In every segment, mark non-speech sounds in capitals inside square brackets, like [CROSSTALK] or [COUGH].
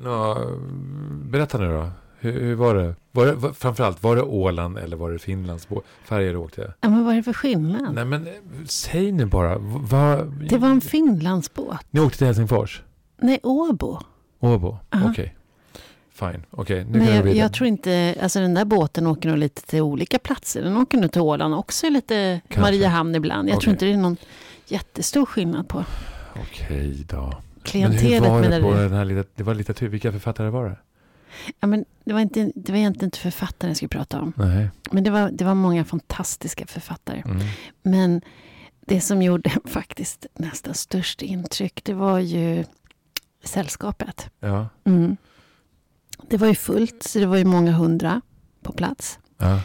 Nå, berätta nu då. Hur, hur var det? Var det var, framförallt, var det Åland eller var det Finlands färger du åkte? Ja, men vad är det för skillnad? Nej men eh, säg nu bara. V- Vad, Det var en Finlandsbåt. Ni åkte till Helsingfors? Nej, Åbo. Åbo? Okej. Fine. Okej, nu vi jag, jag tror inte, alltså den där båten åker nog lite till olika platser. Den åker nog till Åland också, lite Kanske. Mariehamn ibland. Jag Okej. tror inte det är någon jättestor skillnad på Okej då. Men hur klientelet. var det på det, den här litet, det var litteratur, vilka författare var det? ja, men det, var inte, det var egentligen inte författaren jag skulle prata om. Nej. Men det var, det var många fantastiska författare. Mm. Men det som gjorde [LAUGHS] faktiskt nästan störst intryck, det var ju sällskapet. Ja. Mm. Det var ju fullt, så det var ju många hundra på plats. Ja.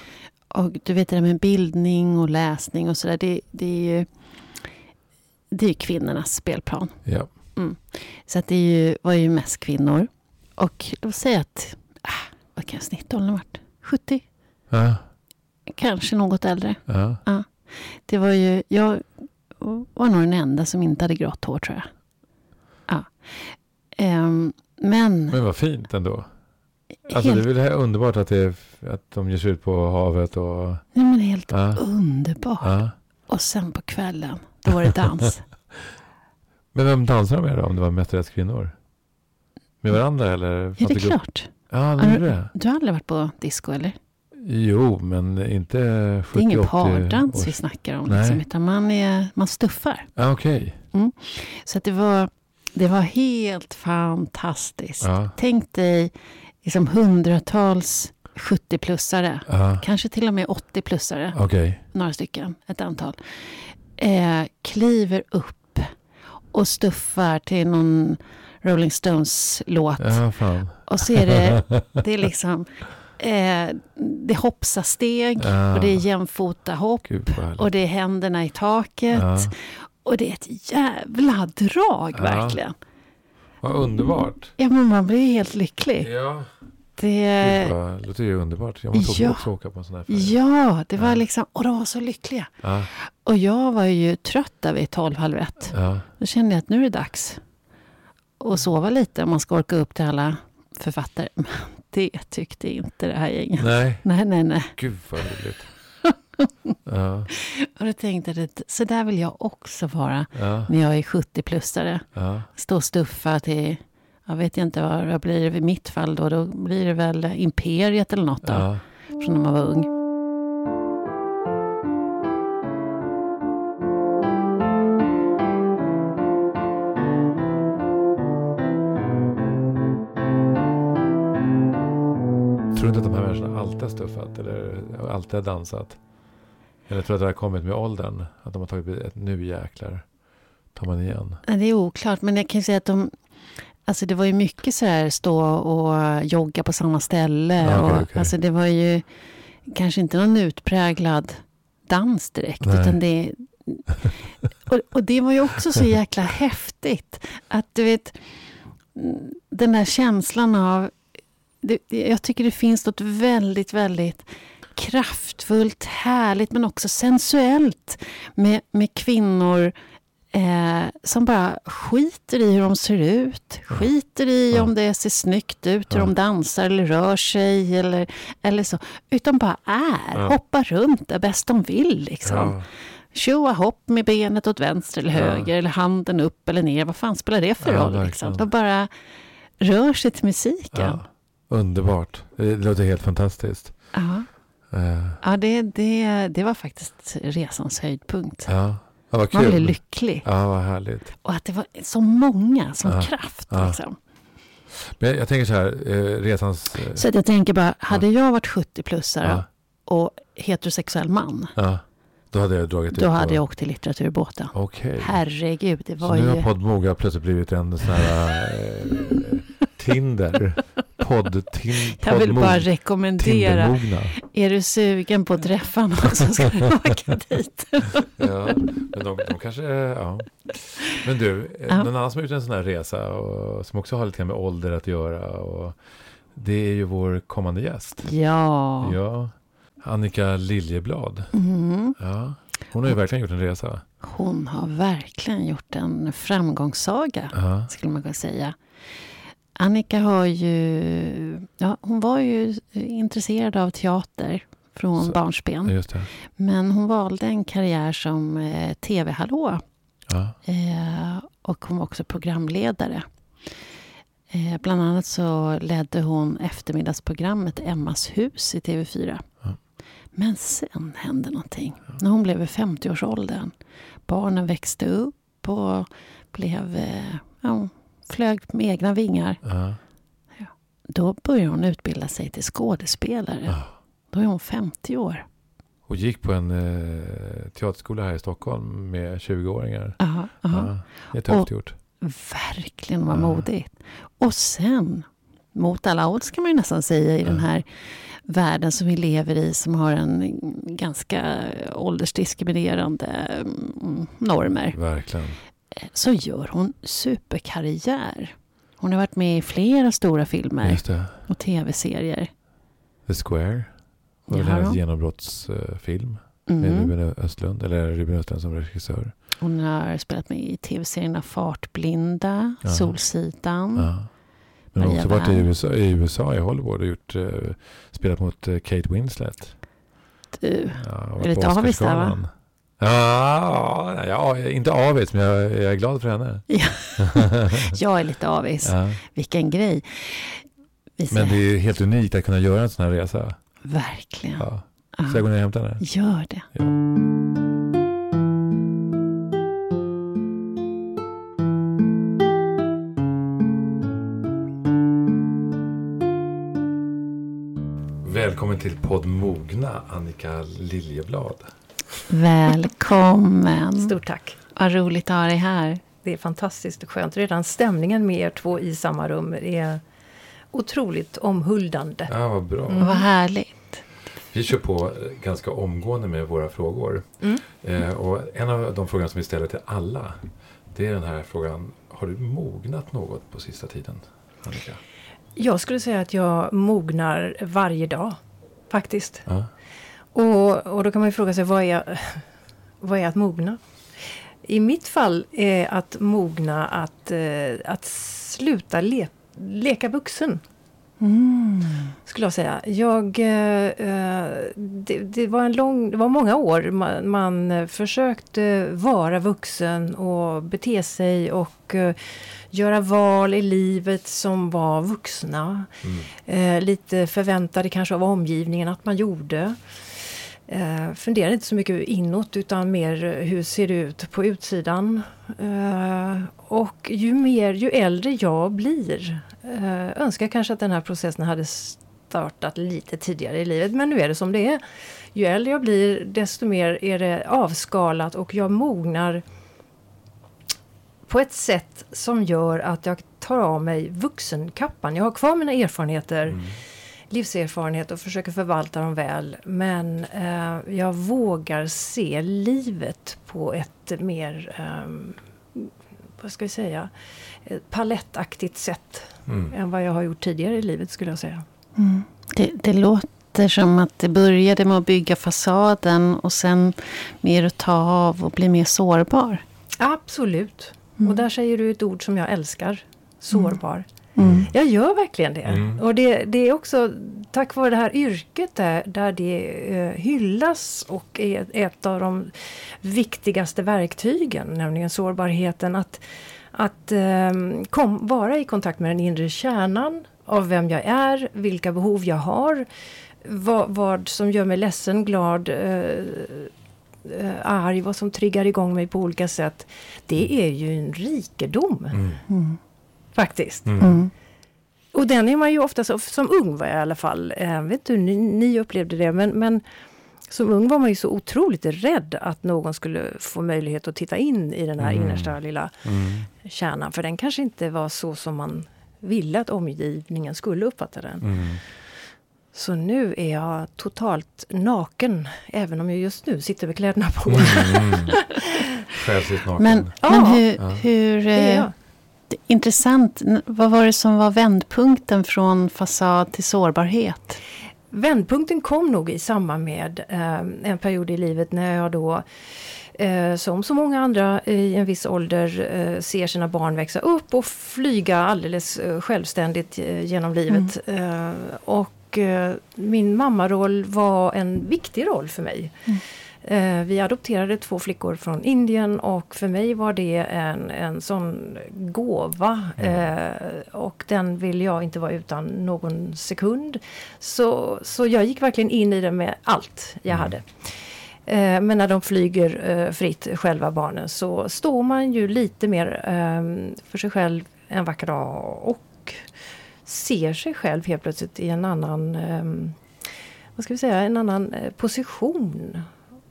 Och du vet det där med bildning och läsning och sådär. Det, det är ju det är kvinnornas spelplan. Ja. Så att det ju, var ju mest kvinnor. Och låt säga att, ah, vad kan snittåldern varit? 70? Ja. Kanske något äldre. Ja. Det var ju, jag var nog den enda som inte hade grått hår tror jag. Ja. Ehm, men, Men vad fint ändå. Alltså helt, det är väl underbart att, det, att de ger sig ut på havet och... nej, men helt Ja. underbart. Ja. Och sen på kvällen, då var det dans. [LAUGHS] Men vem dansade de med då, om det var mestadels kvinnor? Med varandra eller? är fanns det grupp? klart? Ja, de Har gjorde det. Du har aldrig varit på disco eller? Jo, men inte 70 Det är ingen 80 pardans års- vi snackar om. Nej. Liksom, utan man, är, man stuffar. Ja, okej. Så att det, var, det var helt fantastiskt. Ja. Tänk dig liksom hundratals 70-plussare. Ja, Kanske till och med 80-plussare. okej. Några stycken, ett antal. Eh, kliver upp och stuffar till någon Rolling Stones-låt. Ja. Och så är det, [LAUGHS] det är liksom... Eh, det hoppsar steg Ja. och det är jämfota hopp. Och det är händerna i taket. Ja. Och det är ett jävla drag verkligen. Vad underbart. Ja, men man blir helt lycklig. Ja. Det, låter ju underbart. Jag måste ja. också åka på en sån här färja. ja, det var Ja. liksom... Och de var så lyckliga. Ja, Och jag var ju trött där vid tolv, halv ett. ja. Då kände jag att nu är det dags att sova lite om man ska orka upp till alla författare. Men det tyckte inte det här gänget. Nej, Nej, nej, nej. gud vad roligt. [LAUGHS] Ja, Och då tänkte jag att så där vill jag också vara när jag är 70-plussare. ja. Stå och stuffa till, jag vet inte vad det blir i mitt fall då. Då blir det väl Imperiet eller något då. ja. Från när man var ung. Tror du inte att de här människorna alltid har stuffat eller alltid har dansat? Eller tror du att det har kommit med åldern? Att de har tagit ett nu jäklar tar man igen. Det är oklart, men jag kan ju säga att de... Alltså det var ju mycket så här stå och jogga på samma ställe. Okej, och, okej. Alltså det var ju kanske inte någon utpräglad dans direkt. Nej. Utan det, [LAUGHS] och, och det var ju också så jäkla häftigt. Att du vet, den här känslan av... Det, jag tycker det finns något väldigt, väldigt kraftfullt, härligt men också sensuellt med, med kvinnor eh, som bara skiter i hur de ser ut, skiter i Ja. om det ser snyggt ut, hur Ja. de dansar eller rör sig eller, eller så. Utan bara är, Ja. hoppar runt där bäst de vill. Liksom. Tjoa hopp med benet åt vänster eller höger eller handen upp eller ner. Vad fan spelar det för roll? Liksom? De bara rör sig till musiken. Underbart. Det låter helt fantastiskt. Ja. Eh, Ja, det, det, det var faktiskt resans höjdpunkt. Ja, ja vad kul. Man blev lycklig. Ja, vad härligt. Och att det var så många som Ja. kraft. Ja. Liksom. Men jag, tänker så här, eh, resans... Eh, Så jag tänker bara, hade jag varit 70-plussare ja, och heterosexuell man, då hade jag dragit ut då på- hade jag åkt till litteraturbåten. Okej. Herregud, det Så var nu ju... har Podmoga plötsligt blivit en sån här eh, Tinder. Podd, tin, Jag vill bara rekommendera, är du sugen på att träffa någon så ska du [LAUGHS] åka dit. Ja, men de, de kanske, ja. Men du, eh, Ja. någon annan som har gjort en sån här resa och som också har lite grann med ålder att göra. Och det är ju vår kommande gäst. Ja. Ja, Annika Liljeblad. Mm. Ja, hon har ju verkligen gjort en resa. Hon har verkligen gjort en framgångssaga, Ja, skulle man kunna säga. Annika har ju, ja, hon var ju intresserad av teater från Så- barnsben. Men hon valde en karriär som eh, tv-hallå. Ja. Eh, och hon var också programledare. Eh, bland annat så ledde hon eftermiddagsprogrammet Emmas hus i TV4. Ja. Men sen hände någonting. När hon blev i 50-årsåldern. Barnen växte upp och blev, eh, ja, flög med egna vingar. Ja. Då började hon utbilda sig till skådespelare. Ja. Då är hon 50 år. Och gick på en eh, teaterskola här i Stockholm med 20-åringar. Aha, aha. Ja, det är tufft Och- gjort. Verkligen vad modigt. Och sen, mot alla odds kan man ju nästan säga i den Ja. här världen som vi lever i som har en ganska åldersdiskriminerande mm, normer. Verkligen. Så gör hon superkarriär. Hon har varit med i flera stora filmer det. och tv-serier. The Square. var väl hennes genombrottsfilm. Med Mm. Ruben Östlund. Eller Ruben Östlund som regissör. Hon har spelat med i tv-serierna Fartblinda, Ja. Solsidan. Ja. Men hon har också varit i. USA, i USA, i Hollywood och gjort, eh, spelat mot eh, Kate Winslet. Du, Ja, och Är lite va? Ja, ja, inte avis, men jag, jag är glad för henne. [LAUGHS] jag är lite avis. Ja. Vilken grej. Vi Men det är helt unikt att kunna göra en sån här resa. Verkligen. Ja. Så jag går ner och hämtar henne. Gör det. Ja. Välkommen till podd Mogna, Annika Liljeblad. Välkommen. Stort tack. Vad roligt att ha dig här. Det är fantastiskt och skönt. Redan stämningen med er två i samma rum är otroligt omhuldande. Ja, vad bra. Mm. Vad härligt. Vi kör på ganska omgående med våra frågor. Mm. Eh, och en av de frågorna som vi ställer till alla, det är den här frågan. Har du mognat något på sista tiden, Annika? Jag skulle säga att jag mognar varje dag. Faktiskt. Ja. Och, och då kan man ju fråga sig, vad är, [LAUGHS] vad är att mogna? I mitt fall är att mogna att, eh, att sluta le, leka vuxen. Mm. skulle jag säga. Jag, eh, eh, det, det, var en lång, det var många år man, man försökte vara vuxen och bete sig och göra val i livet som var vuxna. Mm. Lite förväntade kanske av omgivningen att man gjorde. Eh, funderade inte så mycket inåt utan mer eh, hur ser det ut på utsidan. Eh, och ju mer, ju äldre jag blir eh, önskar kanske att den här processen hade startat lite tidigare i livet. Men nu är det som det är. Ju äldre jag blir desto mer är det avskalat och jag mognar på ett sätt som gör att jag tar av mig vuxenkappan. Jag har kvar mina erfarenheter Mm livserfarenhet och försöker förvalta dem väl. Men eh, jag vågar se livet på ett mer, ehm, vad ska vi säga, ett palettaktigt sätt Mm. än vad jag har gjort tidigare i livet skulle jag säga. Mm. Det, det låter som att det började med att bygga fasaden och sen mer att ta av och bli mer sårbar. Absolut. Mm. Och där säger du ett ord som jag älskar. Sårbar. Mm. Jag gör verkligen det. Mm. Och det, det är också tack vare det här yrket där, där det eh, hyllas och är ett av de viktigaste verktygen, nämligen sårbarheten. Att, att eh, kom, vara i kontakt med den inre kärnan av vem jag är, vilka behov jag har, vad, vad som gör mig ledsen, glad, eh, eh, arg, vad som triggar igång mig på olika sätt. Det är ju en rikedom Mm. Faktiskt. Mm. Mm. Och den är man ju ofta, så, som ung var jag i alla fall, eh, vet inte hur ni, ni upplevde det, men, men som ung var man ju så otroligt rädd att någon skulle få möjlighet att titta in i den här Mm. innersta lilla Mm. kärnan. För den kanske inte var så som man ville att omgivningen skulle uppfatta den. Mm. Så nu är jag totalt naken, även om jag just nu sitter med kläderna på. Mm. [LAUGHS] Själsligt naken. Men, Ja. men hur, Ja. hur intressant. Vad var det som var vändpunkten från fasad till sårbarhet? Vändpunkten kom nog i samband med eh, en period i livet när jag då eh, som så många andra i en viss ålder eh, ser sina barn växa upp och flyga alldeles eh, självständigt eh, genom livet. Eh, och min mammaroll var en viktig roll för mig. Eh, vi adopterade två flickor från Indien och för mig var det en, en sån gåva. Eh, och den vill jag inte vara utan någon sekund. Så, så jag gick verkligen in i det med allt jag hade. Eh, men när de flyger eh, fritt, själva barnen, så står man ju lite mer eh, för sig själv en vacker dag och ser sig själv helt plötsligt i en annan, eh, vad ska vi säga, en annan eh, position.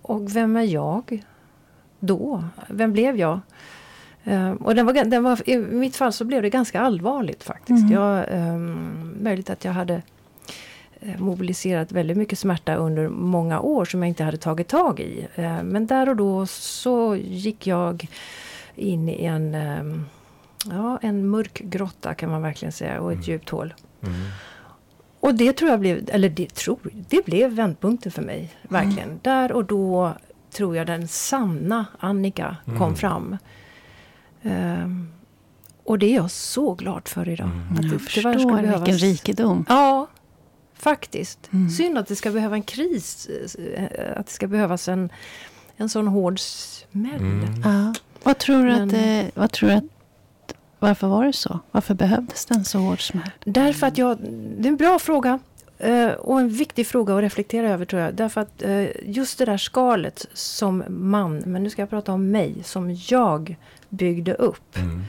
Och vem är jag då? Vem blev jag? Eh, och den var, den var, I mitt fall så blev det ganska allvarligt faktiskt. Mm. Jag, eh, möjligt att jag hade eh, mobiliserat väldigt mycket smärta under många år som jag inte hade tagit tag i. Eh, Men där och då så gick jag in i en, eh, ja, en mörk grotta kan man verkligen säga och ett djupt hål. Mm. Och det tror jag blev, eller det tror, det blev vändpunkten för mig. Verkligen. Där och då tror jag den sanna Annika kom Mm. fram. Ehm, och det är jag så glad för idag. Mm. Att Jag det förstår tyvärr ska vilken rikedom. Ja, faktiskt. Mm. Synd att det ska behöva en kris. eh, Att det ska behövas en, en sån hård smäll. Mm. Ja. Vad tror du Men- att det, vad tror du att, varför var det så? Varför behövdes det en så hård smäll? Därför att jag, det är en bra fråga. eh, och en viktig fråga att reflektera över tror jag. Därför att eh, just det där skalet som man, men nu ska jag prata om mig, som jag byggde upp. Mm.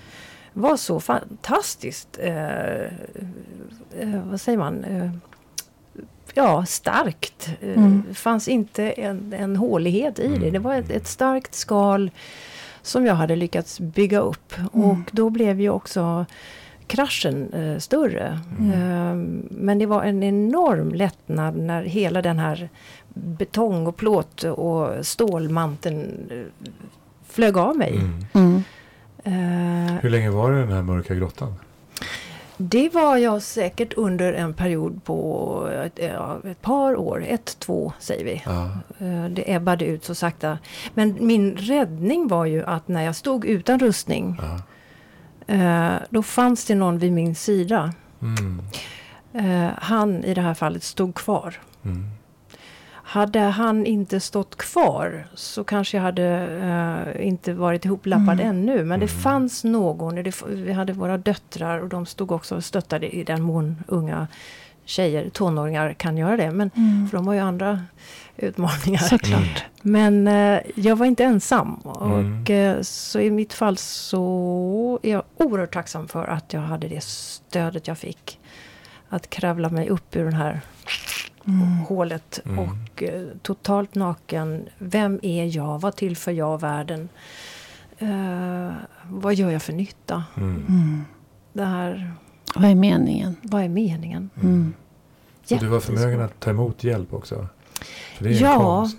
Var så fantastiskt, eh, eh, vad säger man, ja starkt. Mm. Det fanns inte en, en hålighet i det. Mm. Det var ett, ett starkt skal som jag hade lyckats bygga upp. Mm. Och då blev ju också kraschen eh, större. Mm. Eh, men det var en enorm lättnad när hela den här betong och plåt och stålmanteln eh, flög av mig. Mm. Mm. Eh, Hur länge var det den här mörka grottan? Det var jag säkert under en period på ett, ett par år, ett, två säger vi. Ja. Eh, Det ebbade ut så sakta. Men min räddning var ju att när jag stod utan rustning, Ja. eh, då fanns det någon vid min sida. Mm. Eh, Han i det här fallet stod kvar. Mm. Hade han inte stått kvar så kanske jag hade eh, inte varit ihoplappad Mm. ännu. Men det Mm. fanns någon. Det, vi hade våra döttrar och de stod också och stöttade i den mån unga tjejer, tonåringar kan göra det. Men Mm. för de har ju andra utmaningar. Såklart. Men eh, jag var inte ensam. Och Mm. eh, så i mitt fall så är jag oerhört tacksam för att jag hade det stödet jag fick. Att kravla mig upp ur det här Mm. hålet Mm. och eh, totalt naken. Vem är jag? Vad tillför jag världen? Eh, vad gör jag för nytta? Mm. Mm. Det här, Vad är meningen? vad är meningen? Mm. Och du var förmögen att ta emot hjälp också? Ja.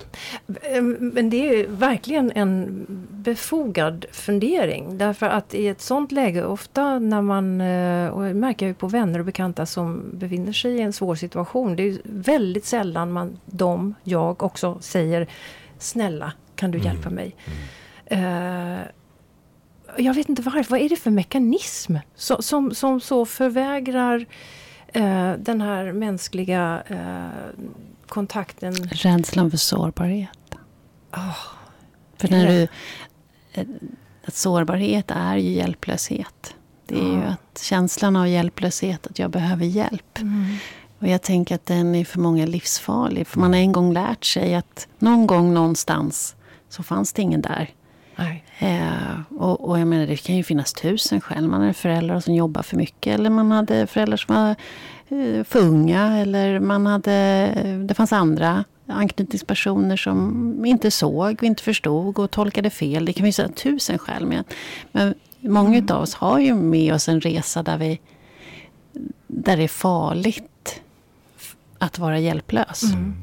Eh, Men det är verkligen en befogad fundering. Därför att i ett sånt läge, ofta när man, eh, och det märker jag ju på vänner och bekanta som befinner sig i en svår situation. Det är väldigt sällan man, de, jag också säger Snälla, kan du Mm. hjälpa mig? Eh, jag vet inte varför, vad är det för mekanism som, som, som så förvägrar eh, den här mänskliga eh, kontakten? Rädslan för sårbarhet. Ah, För när du, eh, att sårbarhet är ju hjälplöshet. Det är ju Ja. att känslan av hjälplöshet, att jag behöver hjälp. mm. Och jag tänker att den är för många livsfarlig. För man har en gång lärt sig att någon gång någonstans så fanns det ingen där. Eh, och, och jag menar, det kan ju finnas tusen skäl. Man hade föräldrar som jobbar för mycket. Eller man hade föräldrar som var för unga. Eller man hade, det fanns andra anknytningspersoner som inte såg och inte förstod och tolkade fel. Det kan finnas tusen skäl. Men, men många Mm. av oss har ju med oss en resa där, vi, där det är farligt att vara hjälplös. Mm.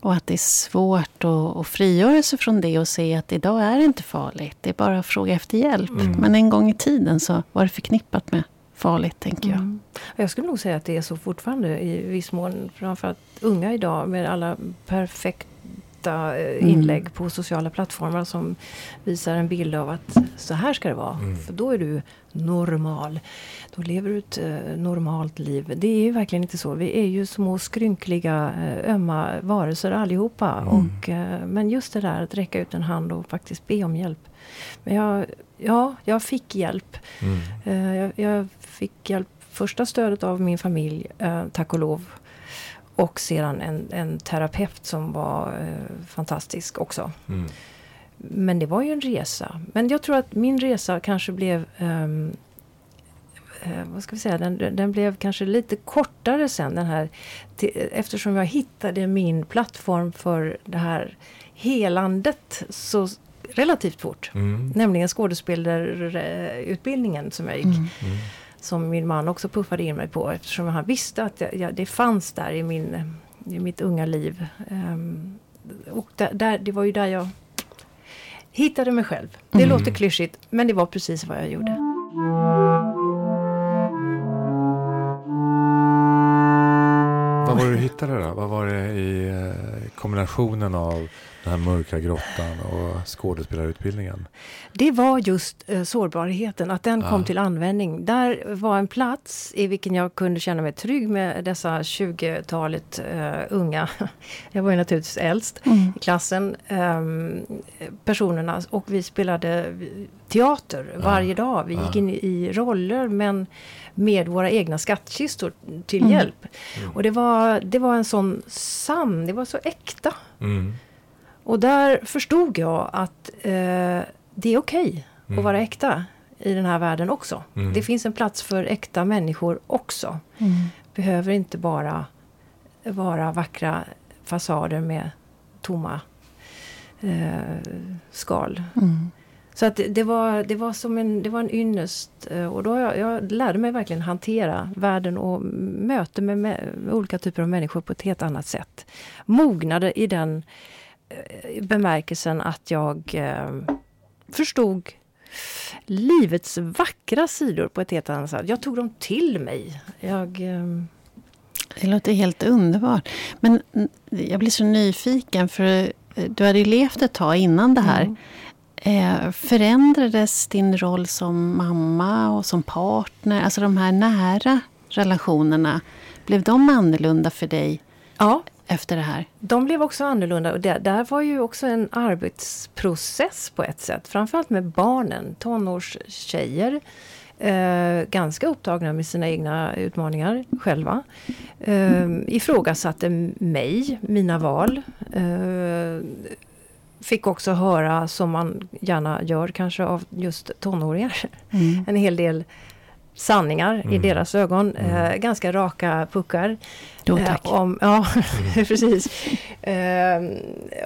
Och att det är svårt att, att frigöra sig från det och se att idag är det inte farligt. Det är bara att fråga efter hjälp. Mm. Men en gång i tiden så var det förknippat med farligt, tänker jag. Mm. Jag skulle nog säga att det är så fortfarande i viss mån. Framförallt unga idag med alla perfekta eh, inlägg på sociala plattformar som visar en bild av att så här ska det vara. Mm. För då är du normal. Då lever du ett eh, normalt liv. Det är ju verkligen inte så. Vi är ju små skrynkliga, eh, ömma varelser allihopa. Mm. Och, eh, men just det där att räcka ut en hand och faktiskt be om hjälp. Men jag, ja, jag fick hjälp. Mm. Eh, jag, jag fick hjälp, första stödet av min familj, eh, tack och lov. Och sedan en, en terapeut som var eh, fantastisk också. Mm. Men det var ju en resa. Men jag tror att min resa kanske blev ehm, eh, vad ska vi säga, den, den blev kanske lite kortare sen den här till, eftersom jag hittade min plattform för det här helandet så relativt fort. Mm. Nämligen skådespelarutbildningen som jag gick. Mm. Mm. Som min man också puffade in mig på eftersom han visste att jag, jag, det fanns där i, min, i mitt unga liv. Ehm, och där, där, det var ju där jag hittade mig själv. Det Mm. låter klyschigt men det var precis vad jag gjorde. Vad var det du hittade då? Vad var det i eh, kombinationen av den här mörka grottan och skådespelarutbildningen? Det var just eh, sårbarheten, att den kom Ja. till användning. Där var en plats i vilken jag kunde känna mig trygg med dessa 20-talet eh, unga. [LAUGHS] Jag var ju naturligtvis äldst Mm. i klassen. ehm, personerna och vi spelade teater varje dag. Vi Ja. gick in i roller men med våra egna skattkistor till Mm. hjälp. Mm. Och det var, det var en sån sann, det var så äkta. Och där förstod jag att eh, det är okej Mm. att vara äkta i den här världen också. Mm. Det finns en plats för äkta människor också. Mm. Behöver inte bara vara vackra fasader med tomma eh, skal. Mm. Så att det, det, var, det var som en, det var en ynnest. eh, Och då jag, jag lärde mig verkligen hantera världen och möte med, med, olika typer av människor på ett helt annat sätt. Mognade i den bemärkelsen att jag eh, förstod livets vackra sidor på ett helt annat sätt. Jag tog dem till mig. Jag... Eh, Det låter helt underbart. Men jag blir så nyfiken för eh, du hade ju levt ett tag innan det här. mm. Eh, förändrades din roll som mamma och som partner? Alltså de här nära relationerna. Blev de annorlunda för dig Ja, efter det här? De blev också annorlunda och det där var ju också en arbetsprocess på ett sätt. Framförallt med barnen, tonårstjejer. Eh, ganska upptagna med sina egna utmaningar själva. Eh, ifrågasatte mig, mina val. Eh, fick också höra, som man gärna gör kanske av just tonåringar, Mm. en hel del sanningar i Mm. deras ögon. Mm. Eh, ganska raka puckar. Jo, Eh, tack. om, ja, [LAUGHS] precis. Eh,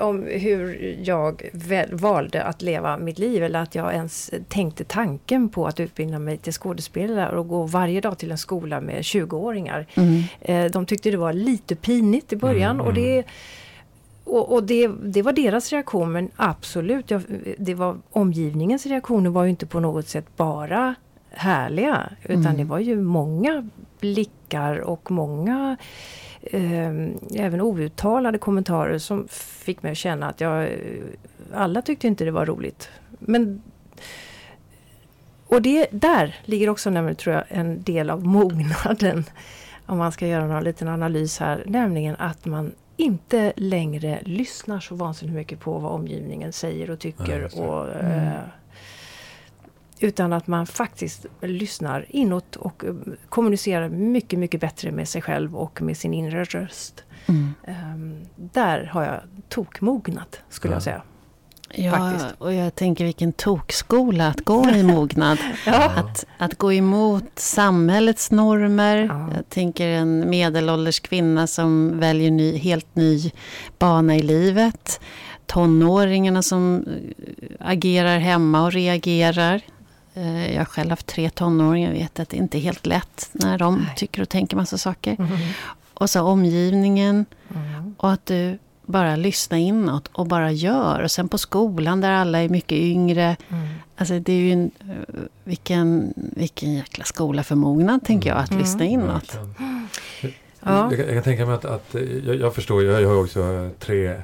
om hur jag väl, valde att leva mitt liv eller att jag ens tänkte tanken på att utbilda mig till skådespelare och gå varje dag till en skola med 20-åringar. Mm. Eh, de tyckte det var lite pinigt i början Mm, och det och, och det, det var deras reaktion men absolut, jag, det var, omgivningens reaktioner var ju inte på något sätt bara härliga. Utan Mm. det var ju många blickar och många eh, även outtalade kommentarer som fick mig att känna att jag, alla tyckte inte det var roligt. Men och det, där ligger också nämligen, tror jag, en del av mognaden. Om man ska göra någon liten analys här. Nämligen att man inte längre lyssnar så vansinnigt mycket på vad omgivningen säger och tycker. det. och, Mm. Utan att man faktiskt lyssnar inåt och eh, kommunicerar mycket, mycket bättre med sig själv och med sin inre röst. Mm. Ehm, där har jag tokmognat, skulle Ja. jag säga. Ja, Faktiskt. och jag tänker vilken tokskola att gå i mognad. [LAUGHS] Ja. Att, att gå emot samhällets normer. Ja. Jag tänker en medelålders kvinna som väljer ny, helt ny bana i livet. Tonåringarna som eh, agerar hemma och reagerar. Eh, Jag har själv haft tre tonåringar och vet att det inte är helt lätt när de Nej. tycker och tänker massa saker. Mm. Och så omgivningen Mm. och att du bara lyssnar inåt och bara gör. Och sen på skolan där alla är mycket yngre. Mm. Alltså det är ju en, vilken, vilken jäkla skola för mognad, tänker jag, att Mm. lyssna inåt. Verkligen. Ja. Jag, kan- jag kan tänka mig att, att eh, jag, jag förstår, jag, jag har ju också tre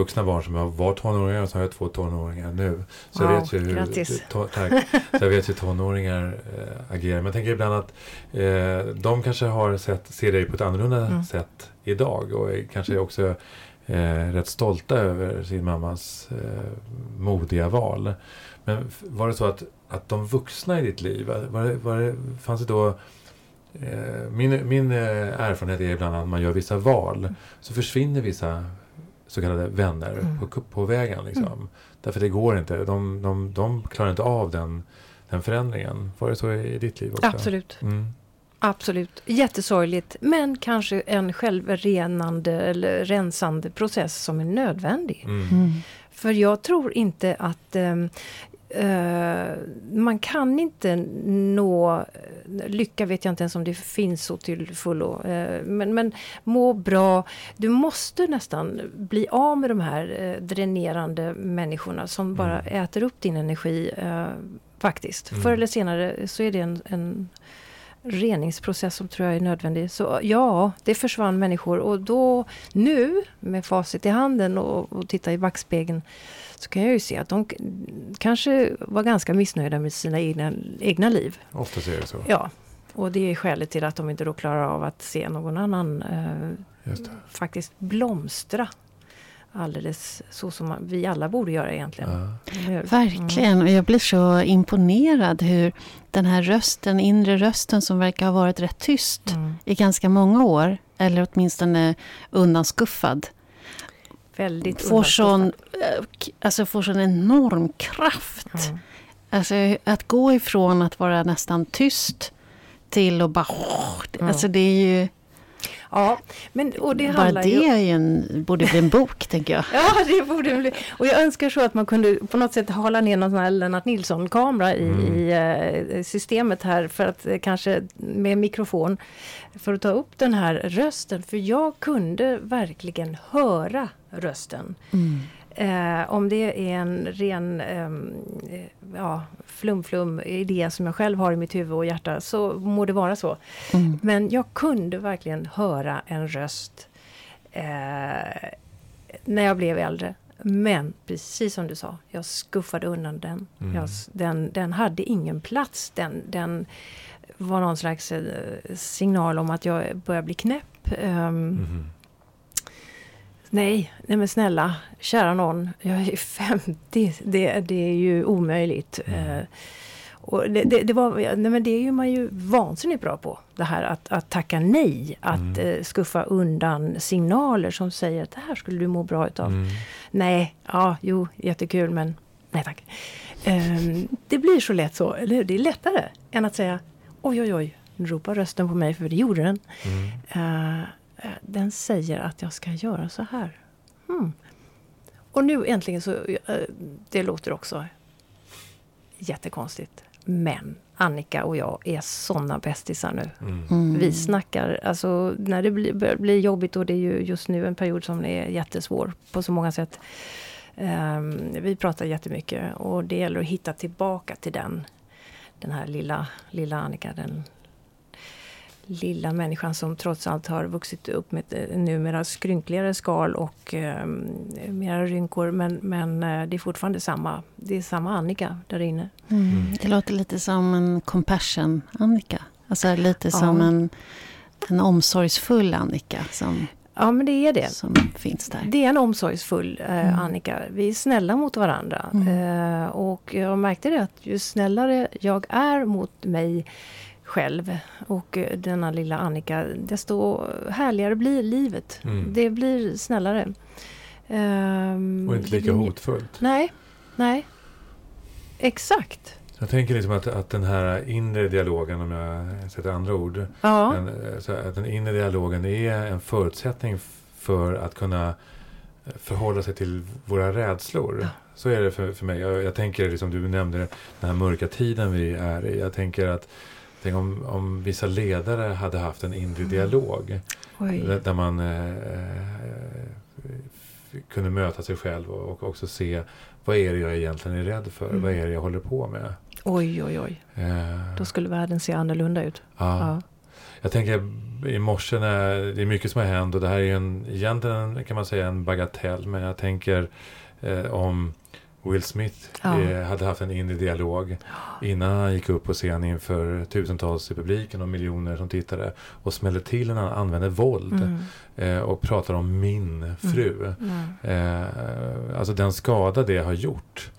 vuxna barn som var tonåringar och så har jag två tonåringar nu. Så wow, jag vet ju hur, grattis. To, tack. Så jag vet hur tonåringar äh, agerar. Men jag tänker ibland att äh, de kanske har sett, ser dig på ett annorlunda mm. sätt idag och är kanske också äh, rätt stolta över sin mammas modiga val. Men var det så att, att de vuxna i ditt liv, var det, var det, fanns det då min, min erfarenhet är ibland att man gör vissa val så försvinner vissa så kallade vänner mm. på, på vägen. Liksom. Mm. Därför det går inte. De, de, de klarar inte av den, den förändringen. Var det så i ditt liv också? Absolut. Mm. Absolut. Jättesorgligt. Men kanske en självrenande eller rensande process som är nödvändig. Mm. Mm. För jag tror inte att um, man kan inte nå lycka, vet jag inte ens om det finns så till fullo. Uh, men, men må bra. Du måste nästan bli av med de här uh, dränerande människorna som bara mm. äter upp din energi. faktiskt. Mm. Förr eller senare så är det en, en reningsprocess som tror jag är nödvändig. Så ja, det försvann människor och då nu med facit i handen och, och titta i backspegeln så kan jag ju se att de kanske var ganska missnöjda med sina egna, egna liv. Ofta är det så. Ja, och det är skälet till att de inte då klarar av att se någon annan eh, faktiskt blomstra. Alldeles så som vi alla borde göra egentligen. Ja. Verkligen, och jag blir så imponerad hur den här rösten, inre rösten som verkar ha varit rätt tyst mm. i ganska många år, eller åtminstone undanskuffad, Väldigt får sån, eh, alltså får sån enorm kraft. Mm. Alltså att gå ifrån att vara nästan tyst till att bara... Mm. Alltså det är ju... Ja, men, och det Bara det ju... är en, borde bli en bok, tänker jag. [LAUGHS] Ja, det borde bli. Och jag önskar så att man kunde på något sätt hala ner någon sån här Lennart Nilsson-kamera i, mm. i uh, systemet här för att uh, kanske med mikrofon för att ta upp den här rösten. För jag kunde verkligen höra rösten. Mm. Eh, om det är en ren ehm, eh, ja, flum-flum idé som jag själv har i mitt huvud och hjärta så må det vara så. Mm. Men jag kunde verkligen höra en röst eh, när jag blev äldre. Men precis som du sa, jag skuffade undan den. Mm. Jag, den, den hade ingen plats. Den, den var någon slags eh, signal om att jag börjar bli knäpp. Um, Nej, nej men snälla, kära någon, jag är 50, det, det är ju omöjligt. Mm. Eh, och det, det, det, var, nej men det är ju man ju vansinnigt bra på. Det här att, att tacka nej, att mm. eh, skuffa undan signaler som säger att det här skulle du må bra utav. Mm. Nej, ja, jo, jättekul men nej tack. Eh, det blir så lätt så, eller Det är lättare än att säga oj oj oj, nu ropar rösten på mig för det gjorde den. Mm. Eh, den säger att jag ska göra så här. Hmm. Och nu äntligen så, eh, det låter också jättekonstigt. Men Annika och jag är såna bästisar nu. Mm. mm. Vi snackar, alltså när det blir, börjar bli jobbigt och det är ju just nu en period som är jättesvår på så många sätt. Um, vi pratar jättemycket och det gäller att hitta tillbaka till den. Den här lilla, lilla Annika, den lilla människan som trots allt har vuxit upp med ett eh, numera skrynkligare skal och eh, mera rynkor. Men, men eh, det är fortfarande samma, det är samma Annika där inne. Mm. mm. Det låter lite som en compassion Annika. Alltså lite ja. som en, en omsorgsfull Annika. Som, ja, men det är det. Som finns där. Det är en omsorgsfull eh, mm. Annika. Vi är snälla mot varandra. Mm. Eh, och jag märkte det att ju snällare jag är mot mig själv och eh, denna lilla Annika, desto härligare blir livet. Mm. Det blir snällare. Um, och inte lika hotfullt. Nej, nej. Exakt. Jag tänker liksom att, att den här inre dialogen, om jag sätter andra ord. Ja. Den, eh, att den inre dialogen är en förutsättning för att kunna förhålla sig till våra rädslor. Ja. Så är det för, för mig. Jag, jag tänker, liksom du nämnde den här mörka tiden vi är i. Jag tänker att Tänk om, om vissa ledare hade haft en inre mm. dialog. Där, där, man eh, eh, kunde möta sig själv och, också se vad är det jag egentligen är rädd för? Mm. Vad är det jag håller på med? Oj, oj, oj. Eh, Då skulle världen se annorlunda ut. Ja. ja. jag tänker i morse när det är mycket som har hänt och det här är en, egentligen kan man säga en bagatell. Men jag tänker eh, om Will Smith Ja. eh, hade haft en inre dialog innan han gick upp på scen inför tusentals i publiken och miljoner som tittade och smällde till när han använde våld Mm. eh, och pratar om min fru. Mm. Eh, alltså den skada det har gjort.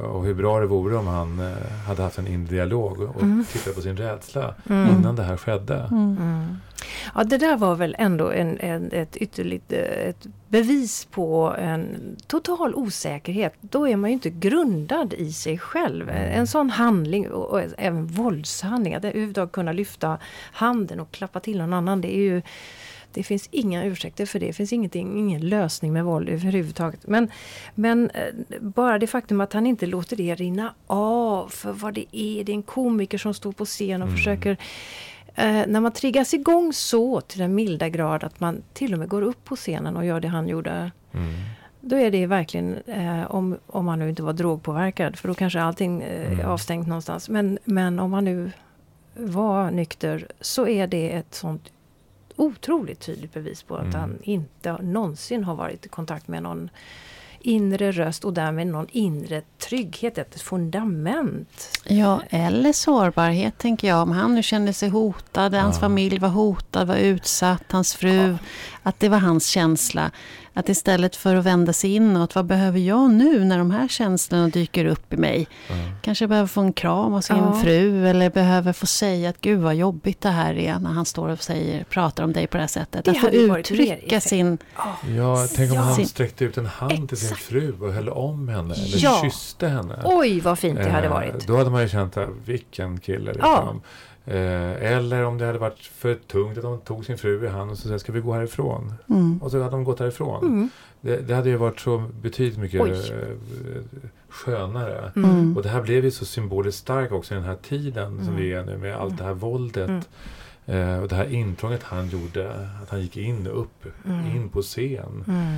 Och hur bra det vore om han hade haft en inre dialog och Mm. tittat på sin rädsla Mm. innan det här skedde. Ja, det där var väl ändå en, en, ett ytterligt eh, ett bevis på en total osäkerhet. Då är man ju inte grundad i sig själv. Mm. En sån handling, och, och även våldshandling, att överhuvudtaget kunna lyfta handen och klappa till någon annan, det är ju det finns inga ursäkter för det. Det finns ingenting, ingen lösning med våld överhuvudtaget. Men, men eh, bara det faktum att han inte låter det rinna av för vad det är. Det är en komiker som står på scen och Mm. försöker Eh, när man triggas igång så till den milda grad att man till och med går upp på scenen och gör det han gjorde. Mm. Då är det verkligen, eh, om, om man nu inte var drogpåverkad, för då kanske allting eh, är Mm. avstängt någonstans. Men, men om man nu var nykter så är det ett sånt otroligt tydligt bevis på att Mm. han inte någonsin har varit i kontakt med någon inre röst och därmed någon inre trygghet, ett fundament. Ja, eller sårbarhet tänker jag. Om han nu kände sig hotad, hans Ja. familj var hotad, var utsatt, hans fru. Att det var hans känsla. Att istället för att vända sig inåt, vad behöver jag nu när de här känslorna dyker upp i mig? Ja. Kanske behöver få en kram av sin Ja. fru eller behöver få säga att gud vad jobbigt det här är när han står och säger, pratar om dig på det här sättet. Det att få uttrycka sin... Ja, tänk om Ja. han sträckte ut en hand till sin Exakt. fru och höll om henne eller Ja. kysste henne. Oj vad fint det hade Eh, varit. Då hade man ju känt att vilken kille. Liksom. Eh, eller om det hade varit för tungt att de tog sin fru i hand och så sa ska vi gå härifrån? Mm. Och så hade de gått härifrån. Mm. Det, det hade ju varit så betydligt mycket Oj. eh, skönare. Mm. Och det här blev ju så symboliskt starkt också i den här tiden som Mm. vi är nu med allt det här våldet. Eh, och det här intrånget han gjorde, att han gick in upp, Mm. in på scen. Mm.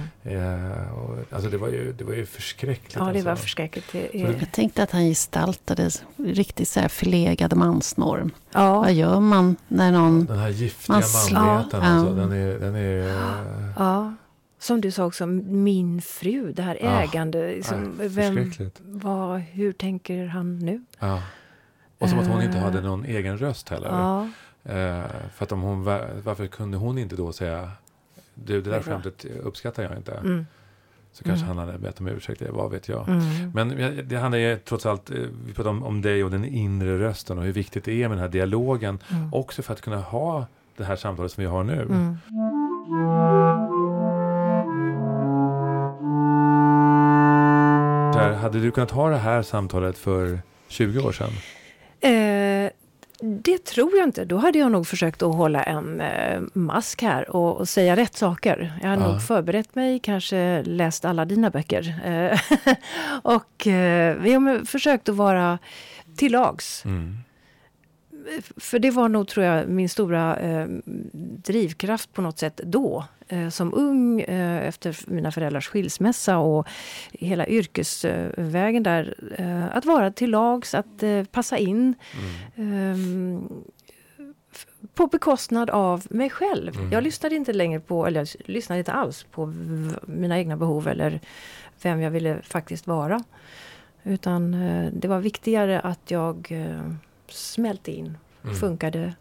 Eh, och, alltså det var ju, det var ju förskräckligt. Ja, det var alltså. förskräckligt. Det är... Jag tänkte att han gestaltade riktigt så här förlegad mansnorm. Ja, Vad gör man när någon... Den här giftiga Man manligheten, Ja. alltså, den är... Den är ja. Som du sa också, min fru, det här Ja. ägande. Liksom, vem, vad, hur tänker han nu? Ja. Och som att hon inte Eh. hade någon egen röst heller. Ja, för att om hon, va- varför kunde hon inte då säga du, det där skämtet uppskattar jag inte. mm, Så kanske Mm. han hade bett om ursäkt, vad vet jag. mm. Men det handlar ju trots allt, eh, vi pratar om, om dig och den inre rösten och hur viktigt det är med den här dialogen. Mm. Också för att kunna ha det här samtalet som vi har nu. Mm. Här, hade du kunnat ha det här samtalet för 20 år sedan? Eh, det tror jag inte. Då hade jag nog försökt att hålla en eh, mask här och, och säga rätt saker. Jag hade Ja. nog förberett mig, kanske läst alla dina böcker. Eh, [LAUGHS] och eh, vi har försökt att vara till lags. Mm. För det var nog, tror jag, min stora eh, drivkraft på något sätt då. Eh, som ung, eh, efter mina föräldrars skilsmässa och hela yrkesvägen där. Eh, att vara till lags, att eh, passa in. Mm. På bekostnad av mig själv. Mm. Jag lyssnade inte längre på, eller jag lyssnade inte alls på mina egna behov eller vem jag ville faktiskt vara. Utan eh, det var viktigare att jag smälte in, Mm. funkade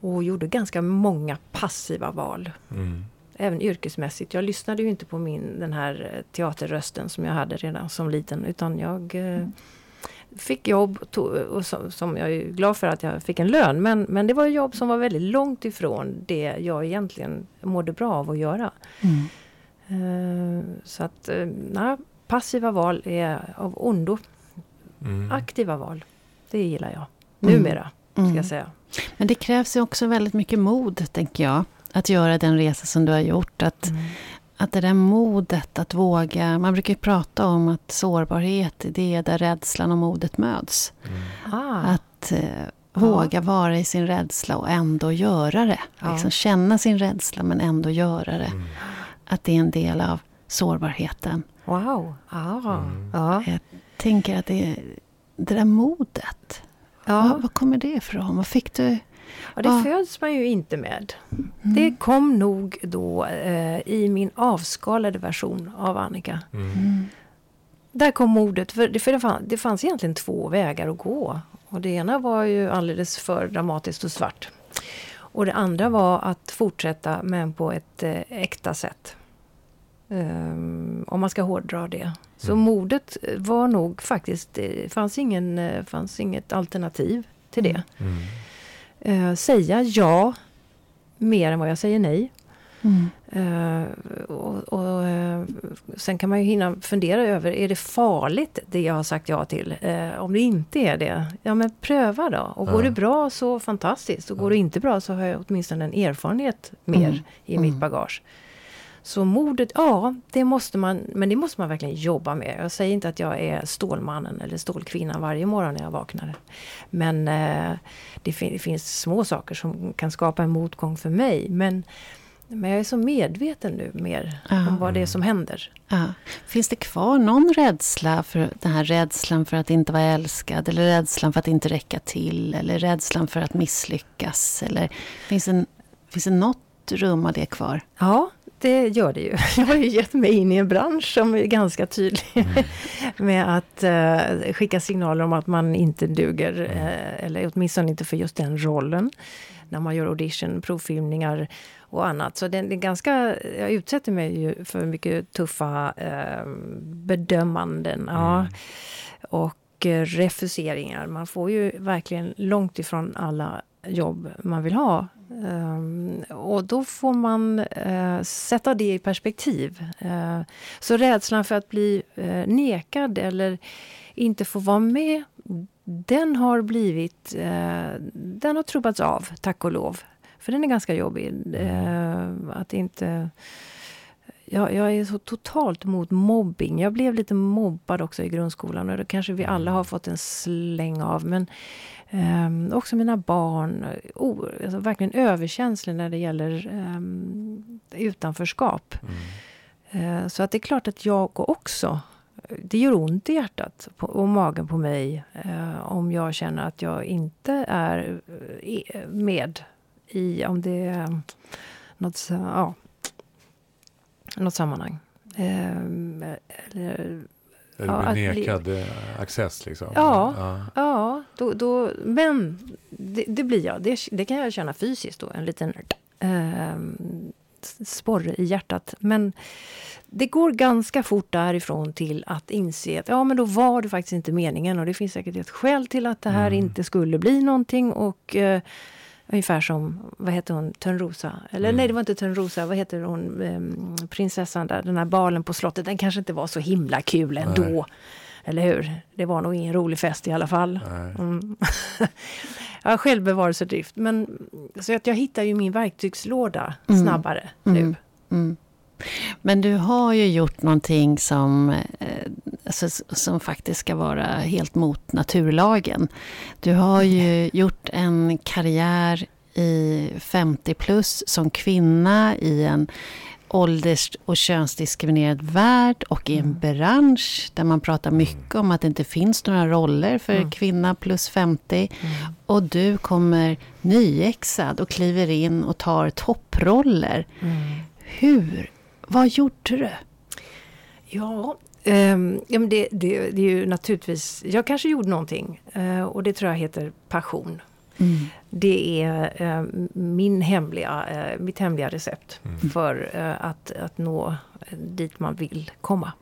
och gjorde ganska många passiva val. Mm. Även yrkesmässigt. Jag lyssnade ju inte på min, den här eh, teaterrösten som jag hade redan som liten. Utan jag eh, fick jobb to- och som, som jag är glad för att jag fick en lön. Men, men det var jobb som var väldigt långt ifrån det jag egentligen mådde bra av att göra. Mm. Eh, så att, eh, nej, passiva val är av ondo. Mm. Aktiva val, det gillar jag. Mm. Numera, ska Mm. jag säga. Men det krävs ju också väldigt mycket mod, tänker jag. Att göra den resa som du har gjort. Att, att det där modet att våga... Man brukar ju prata om att sårbarhet, det är där rädslan och modet möts. Mm. Ah, Att eh, våga vara i sin rädsla och ändå göra det. Ja. Liksom känna sin rädsla men ändå göra det. Mm. Att det är en del av sårbarheten. wow. Ah, Mm. ja. Tänker att det, det där modet, Ja. vad, vad kommer det ifrån? Vad fick du? Ja, det ah. föds man ju inte med. Mm. Det kom nog då eh, i min avskalade version av Annika. Mm. mm. Där kom modet, för, det, för det, fann, det fanns egentligen två vägar att gå. Och det ena var ju alldeles för dramatiskt och svart. Och det andra var att fortsätta men på ett eh, äkta sätt. Um, om man ska hårdra det. Så mm. modet var nog faktiskt, det fanns, ingen, eh, fanns inget alternativ till det. Mm. Uh, säga ja mer än vad jag säger nej. Mm. Uh, och, och uh, sen kan man ju hinna fundera över, är det farligt det jag har sagt ja till? Uh, om det inte är det, ja men pröva då. Och går det bra så fantastiskt. Och går det inte bra så har jag åtminstone en erfarenhet mer mm. i mitt mm. bagage. Så modet, ja, det måste man, men det måste man verkligen jobba med. Jag säger inte att jag är Stålmannen eller Stålkvinnan varje morgon när jag vaknar. Men eh, det, fin det, finns små saker som kan skapa en motgång för mig. Men, men jag är så medveten nu mer ja. om vad det är som händer. Ja. Finns det kvar någon rädsla för den här rädslan för att inte vara älskad? Eller rädslan för att inte räcka till? Eller rädslan för att misslyckas? Eller finns det, finns det något rum av det kvar? Ja, det gör det ju. [LAUGHS] Jag har ju gett mig in i en bransch som är ganska tydlig mm. [LAUGHS] med att uh, skicka signaler om att man inte duger, uh, eller åtminstone inte för just den rollen. När man gör audition, provfilmningar och annat. Så det, det är ganska, jag utsätter mig ju för mycket tuffa uh, bedömanden. Mm. Ja. Och refuseringar. Man får ju verkligen långt ifrån alla jobb man vill ha Um, och då får man uh, sätta det i perspektiv. Uh, så rädslan för att bli uh, nekad eller inte få vara med, den har blivit... Eh, den har trubbats av, tack och lov. För den är ganska jobbig. Ehm, att inte... Jag, jag, är så totalt mot mobbing. Jag blev lite mobbad också i grundskolan och det kanske vi alla har fått en släng av. Men Um, också mina barn, oh, alltså verkligen överkänslig när det gäller um, utanförskap. Mm. Uh, så att det är klart att jag också, det gör ont i hjärtat och magen på mig uh, om jag känner att jag inte är uh, med i, om det är något, ja, något sammanhang. Um, eller eller blir nekad bli... Eh, access liksom? Ja, ja. ja då, då, men det, det, blir jag. Det, det, kan jag känna fysiskt då, en liten eh, sporre i hjärtat. Men det går ganska fort därifrån till att inse att ja, men då var det faktiskt inte meningen och det finns säkert ett skäl till att det här mm. inte skulle bli någonting och eh, Ungefär som, vad heter hon, Törnrosa? Eller mm. nej, det var inte Törnrosa, vad heter hon, um, prinsessan där, den här balen på slottet. Den kanske inte var så himla kul ändå. Nej. Eller hur? Det var nog ingen rolig fest i alla fall. Mm. [LAUGHS] ja, självbevarelsedrift. Men, så att jag hittar ju min verktygslåda mm. snabbare nu. Mm. mm. Men du har ju gjort någonting som, eh, alltså, som faktiskt ska vara helt mot naturlagen. Du har ju gjort en karriär i 50 plus som kvinna i en ålders och könsdiskriminerad värld och i en mm. bransch där man pratar mycket om att det inte finns några roller för mm. kvinna plus 50. Mm. Och du kommer nyexad och kliver in och tar topproller. Mm. Hur vad gjorde du? Ja, um, ja men det, det, det, är ju naturligtvis... Jag kanske gjorde någonting uh, och det tror jag heter passion. Mm. Det är uh, min hemliga, uh, mitt hemliga recept mm. för att, att nå dit man vill komma.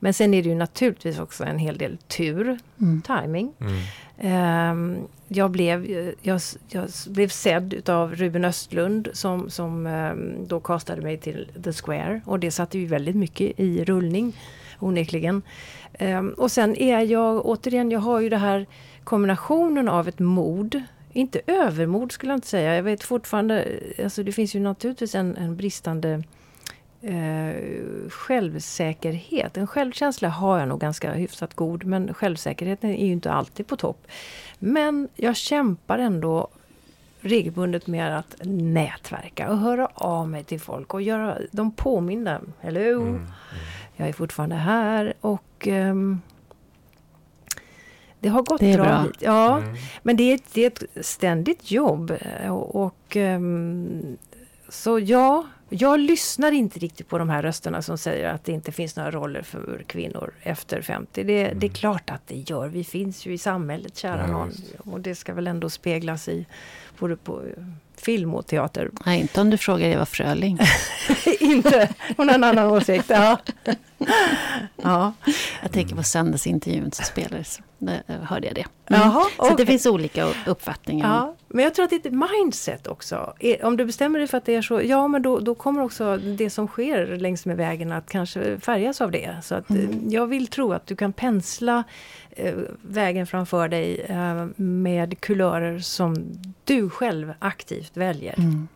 Men sen är det ju naturligtvis också en hel del tur, mm. timing. Mm. Um, jag, blev, jag, jag blev sedd av Ruben Östlund som, som um, då kastade mig till The Square. Och det satte ju väldigt mycket i rullning, onekligen. Um, och sen är jag, återigen, jag har ju det här kombinationen av ett mod inte övermod skulle jag inte säga. Jag vet fortfarande, alltså det finns ju naturligtvis en, en bristande eh, självsäkerhet. En självkänsla har jag nog ganska hyfsat god men självsäkerheten är ju inte alltid på topp. Men jag kämpar ändå regelbundet med att nätverka och höra av mig till folk och göra dem påminna. Hello! Mm, mm. Jag är fortfarande här och um, Det har gått Det är bra. bra. Ja, Mm. men det är, ett, det är ett ständigt jobb. eh, Och, och, ehm, så ja, jag lyssnar inte riktigt på de här rösterna som säger att det inte finns några roller för kvinnor efter 50. Det, det är klart att det gör. Vi finns ju i samhället, kära Ja, någon. Och det ska väl ändå speglas i både på film och teater. Nej, inte om du frågar Eva Fröling. [LAUGHS] inte, hon har en annan åsikt. Ja. [LAUGHS] ja. Jag tänker på söndagsintervjun som spelades. Där hörde jag det. Mm. Jaha, Så att det finns olika uppfattningar. Ja, men jag tror att det är ett mindset också. Eh, Om du bestämmer dig för att det är så, ja men då, då kommer också det som sker längs med vägen att kanske färgas av det. Så att, eh, jag vill tro att du kan pensla eh, vägen framför dig eh, med kulörer som du själv aktivt väljer. Mm.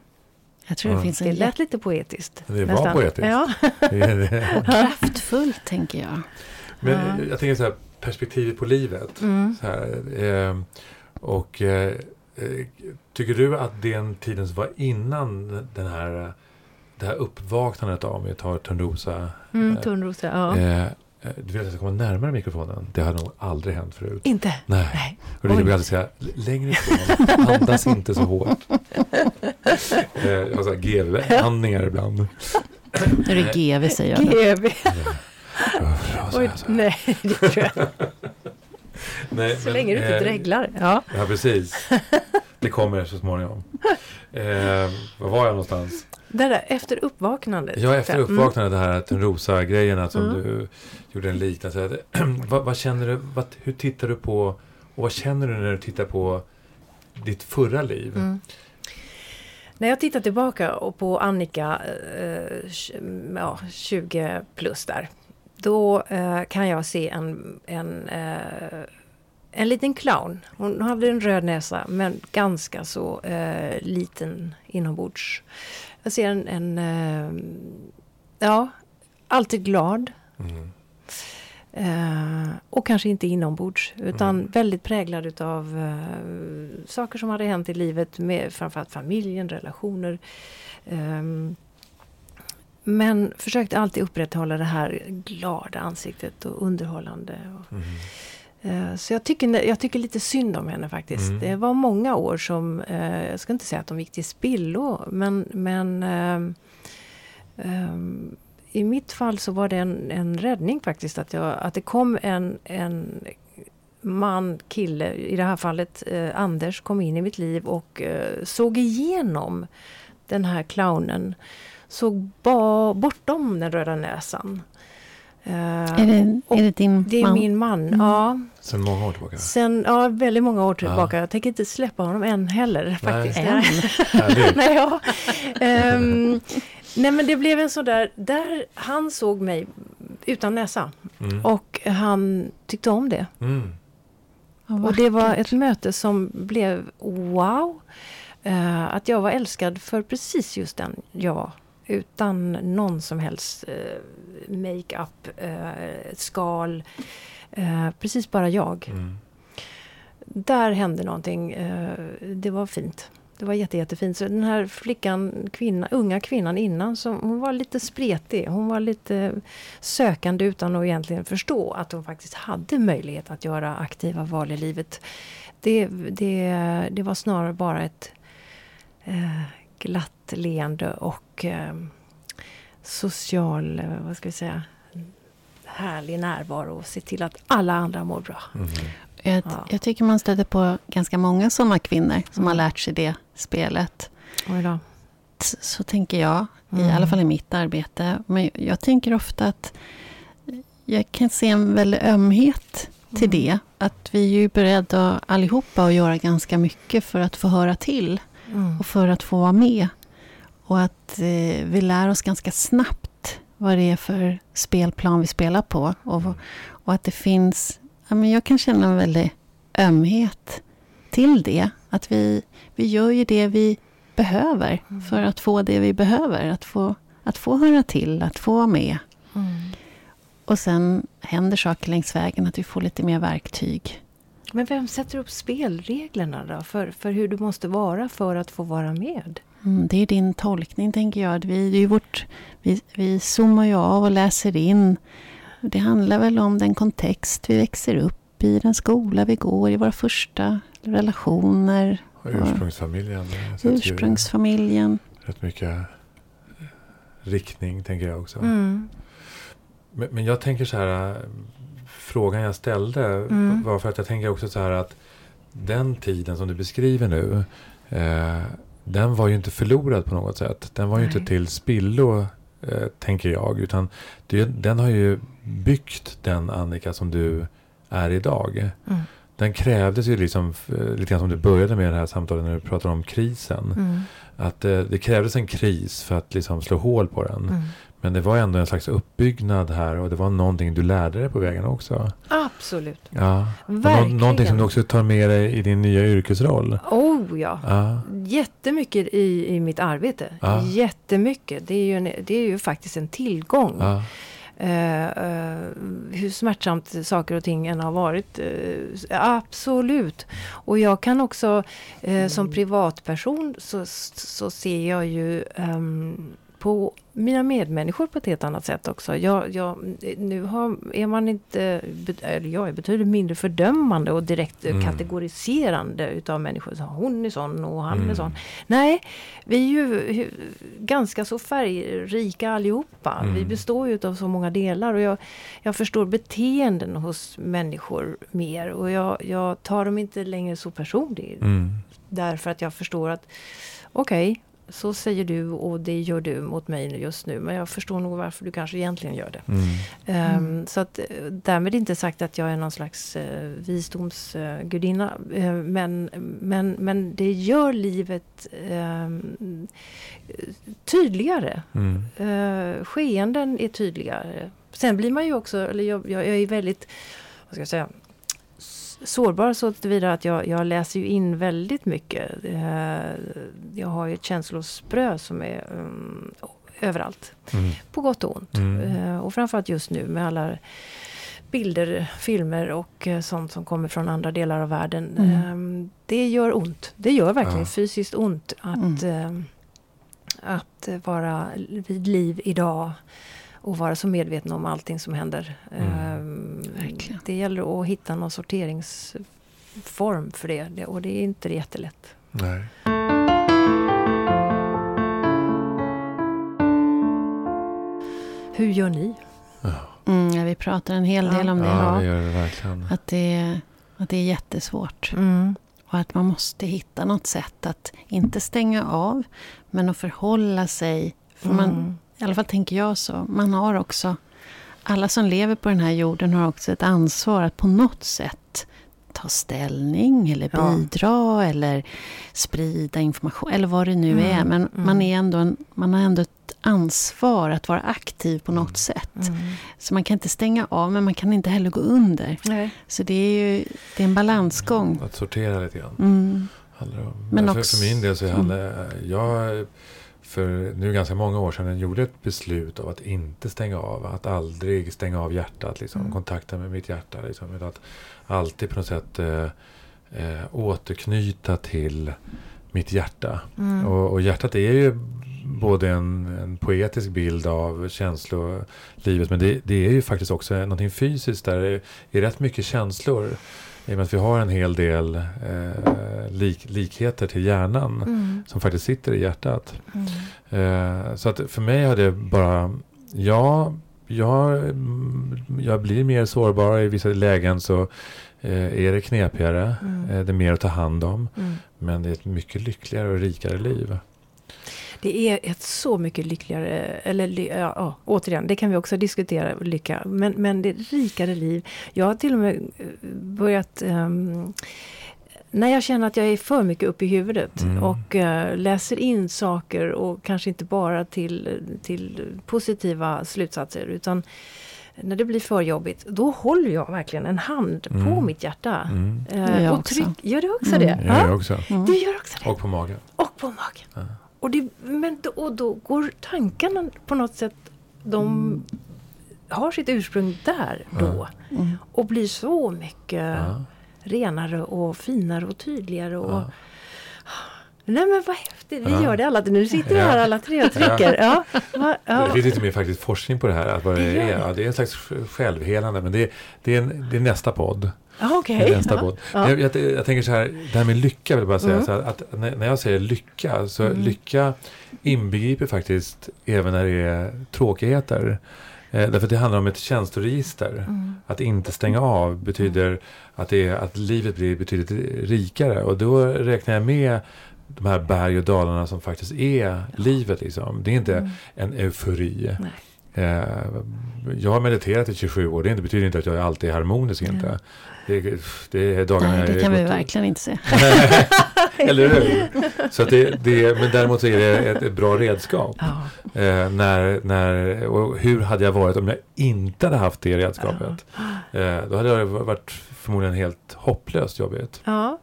Jag tror det finns en Det lät lite poetiskt. Det var poetiskt. Ja. Det är det. [LAUGHS] kraftfull, tänker jag. Men Ja. jag tänker så här, perspektivet på livet. Mm. Så här, eh, och eh, tycker du att den tiden som var innan den här, eh, det här uppvaknandet av, om vi tar Törnrosa. Mm, eh, Tunnrosa, ja. eh, eh, du vet att jag ska komma närmare mikrofonen. Det har nog aldrig hänt förut. Inte? Nej. Nej. Och det brukar jag alltid säga, "L- längre ifrån, andas inte så hårt. [LAUGHS] Eh, jag har GV-andningar ibland. Nu är det GV, säger jag. GV. Oj, nej, det tror jag. [LAUGHS] [LAUGHS] Nej, Så men, länge du inte eh, dreglar. Ja. Ja, precis. Det kommer så småningom. [LAUGHS] Eh, var var jag någonstans? Det där efter uppvaknandet. Ja, efter Mm. uppvaknandet, det här Törnrosa-grejerna som Mm. du gjorde en liknelse. [CLEARS THROAT] vad, vad känner du, vad, hur tittar du på, och vad känner du när du tittar på ditt förra liv? Mm. När jag tittar tillbaka på Annika, eh, ja, 20 plus där. Då eh, kan jag se en, en, eh, en liten clown. Hon hade en röd näsa men ganska så eh, liten inombords. Jag ser en, en eh, ja, alltid glad. Mm. Eh, och kanske inte inombords utan Mm. väldigt präglad utav eh, saker som hade hänt i livet med framförallt familjen, relationer. Ehm, men försökte alltid upprätthålla det här glada ansiktet och underhållande. Och, Mm. eh, så jag tycker, jag tycker lite synd om henne faktiskt. Mm. Det var många år som, eh, jag ska inte säga att de gick till spillo, men, men ehm, ehm, i mitt fall så var det en, en räddning faktiskt att, jag, att det kom en, en man, kille, i det här fallet eh, Anders, kom in i mitt liv och eh, såg igenom den här clownen. Såg ba, bortom den röda näsan. Eh, Är det, och är det din det är man? min man, Mm. ja. Sen många år tillbaka. Sen, ja, väldigt många år Ja. tillbaka. Jag tänker inte släppa honom än heller faktiskt. Än? Härligt. [LAUGHS] Nej, ja. Ehm, nej men det blev en sån där, där han såg mig utan näsa. Mm. Och han tyckte om det. Mm. Och det var ett möte som blev wow. Eh, att jag var älskad för precis just den jag var. Utan någon som helst uh, makeup, uh, skal. Eh, precis bara jag. Mm. Där hände någonting. eh, det var fint. Det var jätte, jättefint. Så den här flickan, kvinna, unga kvinnan innan, som, hon var lite spretig. Hon var lite sökande utan att egentligen förstå att hon faktiskt hade möjlighet att göra aktiva val i livet. Det, det, det var snarare bara ett eh, glatt leende och eh, social, eh, vad ska vi säga, härlig närvaro och se till att alla andra mår bra. Mm. Jag, Ja. jag tycker man stöter på ganska många sådana kvinnor som Mm. har lärt sig det spelet. Så, så tänker jag, i Mm. alla fall i mitt arbete. Men jag tänker ofta att jag kan se en väldig ömhet till Mm. det. Att vi är ju beredda allihopa att göra ganska mycket för att få höra till. Mm. och för att få vara med. Och att eh, vi lär oss ganska snabbt vad det är för spelplan vi spelar på. Och, och att det finns, ja, men jag kan känna en väldig ömhet till det. Att vi, vi gör ju det vi behöver Mm. för att få det vi behöver. Att få, att få höra till, att få vara med. Mm. Och sen händer saker längs vägen, att vi får lite mer verktyg. Men vem sätter upp spelreglerna då? För, för hur du måste vara för att få vara med? Mm, det är din tolkning, tänker jag. Vi, det är vårt, vi, vi zoomar ju av och läser in. Det handlar väl om den kontext vi växer upp i den skola vi går, i våra första relationer. Och ursprungsfamiljen. Ursprungsfamiljen. Rätt mycket riktning tänker jag också. Mm. Men, men, jag tänker så här, frågan jag ställde mm. var för att jag tänker också så här att den tiden som du beskriver nu, eh, den var ju inte förlorad på något sätt. Den var ju Nej. inte till spillo, eh, tänker jag. Utan det, den har ju byggt den Annika som du är idag. Mm. Den krävdes ju liksom, eh, lite grann som du började med det här samtalet när du pratade om krisen. Mm. Att eh, det krävdes en kris för att liksom slå hål på den. Men det var ändå en slags uppbyggnad här och det var någonting du lärde dig på vägen också. Absolut. Ja. Verkligen. någonting som du också tar med dig i din nya yrkesroll. Oh ja. ja. Jättemycket i, i mitt arbete. Ja. Jättemycket. Det är, ju en, det är ju faktiskt en tillgång. Ja. Uh, uh, hur smärtsamt saker och ting än har varit. Uh, absolut. Och jag kan också som privatperson så, så ser jag ju um, på mina medmänniskor på ett helt annat sätt också. Jag, jag, nu har, är man inte, eller jag är betydligt mindre fördömande och direkt mm. kategoriserande utav människor. Så hon är sån och han mm. är sån. Nej, vi är ju ganska så färgrika allihopa. Mm. Vi består ju av så många delar och jag, jag förstår beteenden hos människor mer och jag, jag tar dem inte längre så personligt. Mm. Därför att jag förstår att okej, okay, så säger du och det gör du mot mig just nu. Men jag förstår nog varför du kanske egentligen gör det. Mm. Um, så att därmed inte sagt att jag är någon slags uh, visdomsgudinna. Uh, men, men, men det gör livet um, tydligare. Mm. Uh, skeenden är tydligare. Sen blir man ju också, eller jag, jag är väldigt, vad ska jag säga, sårbar så tillvida att jag, jag läser ju in väldigt mycket. Eh, jag har ju ett känslosprö som är um, överallt. Mm. På gott och ont. Mm. Eh, och framförallt just nu med alla bilder, filmer och eh, sånt som kommer från andra delar av världen. Mm. Det gör ont. Det gör verkligen ja. fysiskt ont att, mm. att vara vid liv idag och vara så medveten om allting som händer. Mm. Eh, det gäller att hitta någon sorteringsform för det och det är inte jättelätt. Nej. Hur gör ni? Mm, ja, vi pratar en hel del ja. om det. Ja, det gör det verkligen. Att det, att det är jättesvårt. Mm. Och att man måste hitta något sätt att inte stänga av, men att förhålla sig. För mm. man, i alla fall tänker jag så. Man har också, alla som lever på den här jorden har också ett ansvar att på något sätt ta ställning eller bidra ja. eller sprida information eller vad det nu mm, är. Men mm. man, är ändå en, man har ändå ett ansvar att vara aktiv på något mm. sätt. Mm. Så man kan inte stänga av men man kan inte heller gå under. Nej. Så det är ju det är en balansgång. Att sortera lite grann. Mm. Men för, också, för min del så handlar mm. jag för nu ganska många år sedan gjorde ett beslut av att inte stänga av. Att aldrig stänga av hjärtat, liksom, mm. kontakten med mitt hjärta. Liksom, att alltid på något sätt eh, eh, återknyta till mitt hjärta. Mm. Och, och, hjärtat är ju både en, en, poetisk bild av känslolivet men det, det, är ju faktiskt också någonting fysiskt där det är rätt mycket känslor. I och med att vi har en hel del eh, lik, likheter till hjärnan mm. som faktiskt sitter i hjärtat. Mm. Eh, så att för mig har det bara, ja, jag, jag blir mer sårbar i vissa lägen så eh, är det knepigare. Mm. Eh, det är mer att ta hand om. Mm. Men det är ett mycket lyckligare och rikare liv. Det är ett så mycket lyckligare, eller ja, ja, återigen, det kan vi också diskutera, lycka. Men, men det rikare liv. Jag har till och med eh, börjat um, när jag känner att jag är för mycket uppe i huvudet mm. och uh, läser in saker och kanske inte bara till, till positiva slutsatser utan när det blir för jobbigt, då håller jag verkligen en hand mm. på mitt hjärta. Mm. Uh, och tryck, gör du också det? Mm. Jag gör också. Du gör också det? Och på magen. Och på magen. Ja. Och, det, men då, och då går tankarna på något sätt, de mm. har sitt ursprung där då. Mm. Och blir så mycket renare och finare och tydligare. Och. Nej men vad häftigt, vi ja. gör det alla. Nu sitter vi här alla tre och trycker. Ja. Ja. Ja. Det finns lite mer faktiskt forskning på det här. Att vad det, är. Ja, det är en slags självhelande. Men det är, det är, en, det är nästa podd. Ah, okay. Nästa båt. Ja. Jag, jag, jag, tänker så här, det här med lycka vill jag bara säga. Mm. Så här, att när, när jag säger lycka, så Mm. lycka inbegriper faktiskt även när det är tråkigheter. Eh, därför att det handlar om ett känsloregister. Mm. Att inte stänga av betyder att, det är, att livet blir betydligt rikare. Och då räknar jag med de här berg och dalarna som faktiskt är livet. Liksom. Det är inte Mm. en eufori. Eh, jag har mediterat i 27 år. Det betyder inte att jag alltid är harmonisk. Inte. Det, det är dagarna Nej, det kan vi gott- verkligen inte se. [LAUGHS] Eller hur? Så att det, det, men däremot så är det ett, ett bra redskap. Ja. Eh, när, när, och hur hade jag varit om jag inte hade haft det redskapet? Eh, då hade det varit förmodligen helt hopplöst jobbigt. Ja.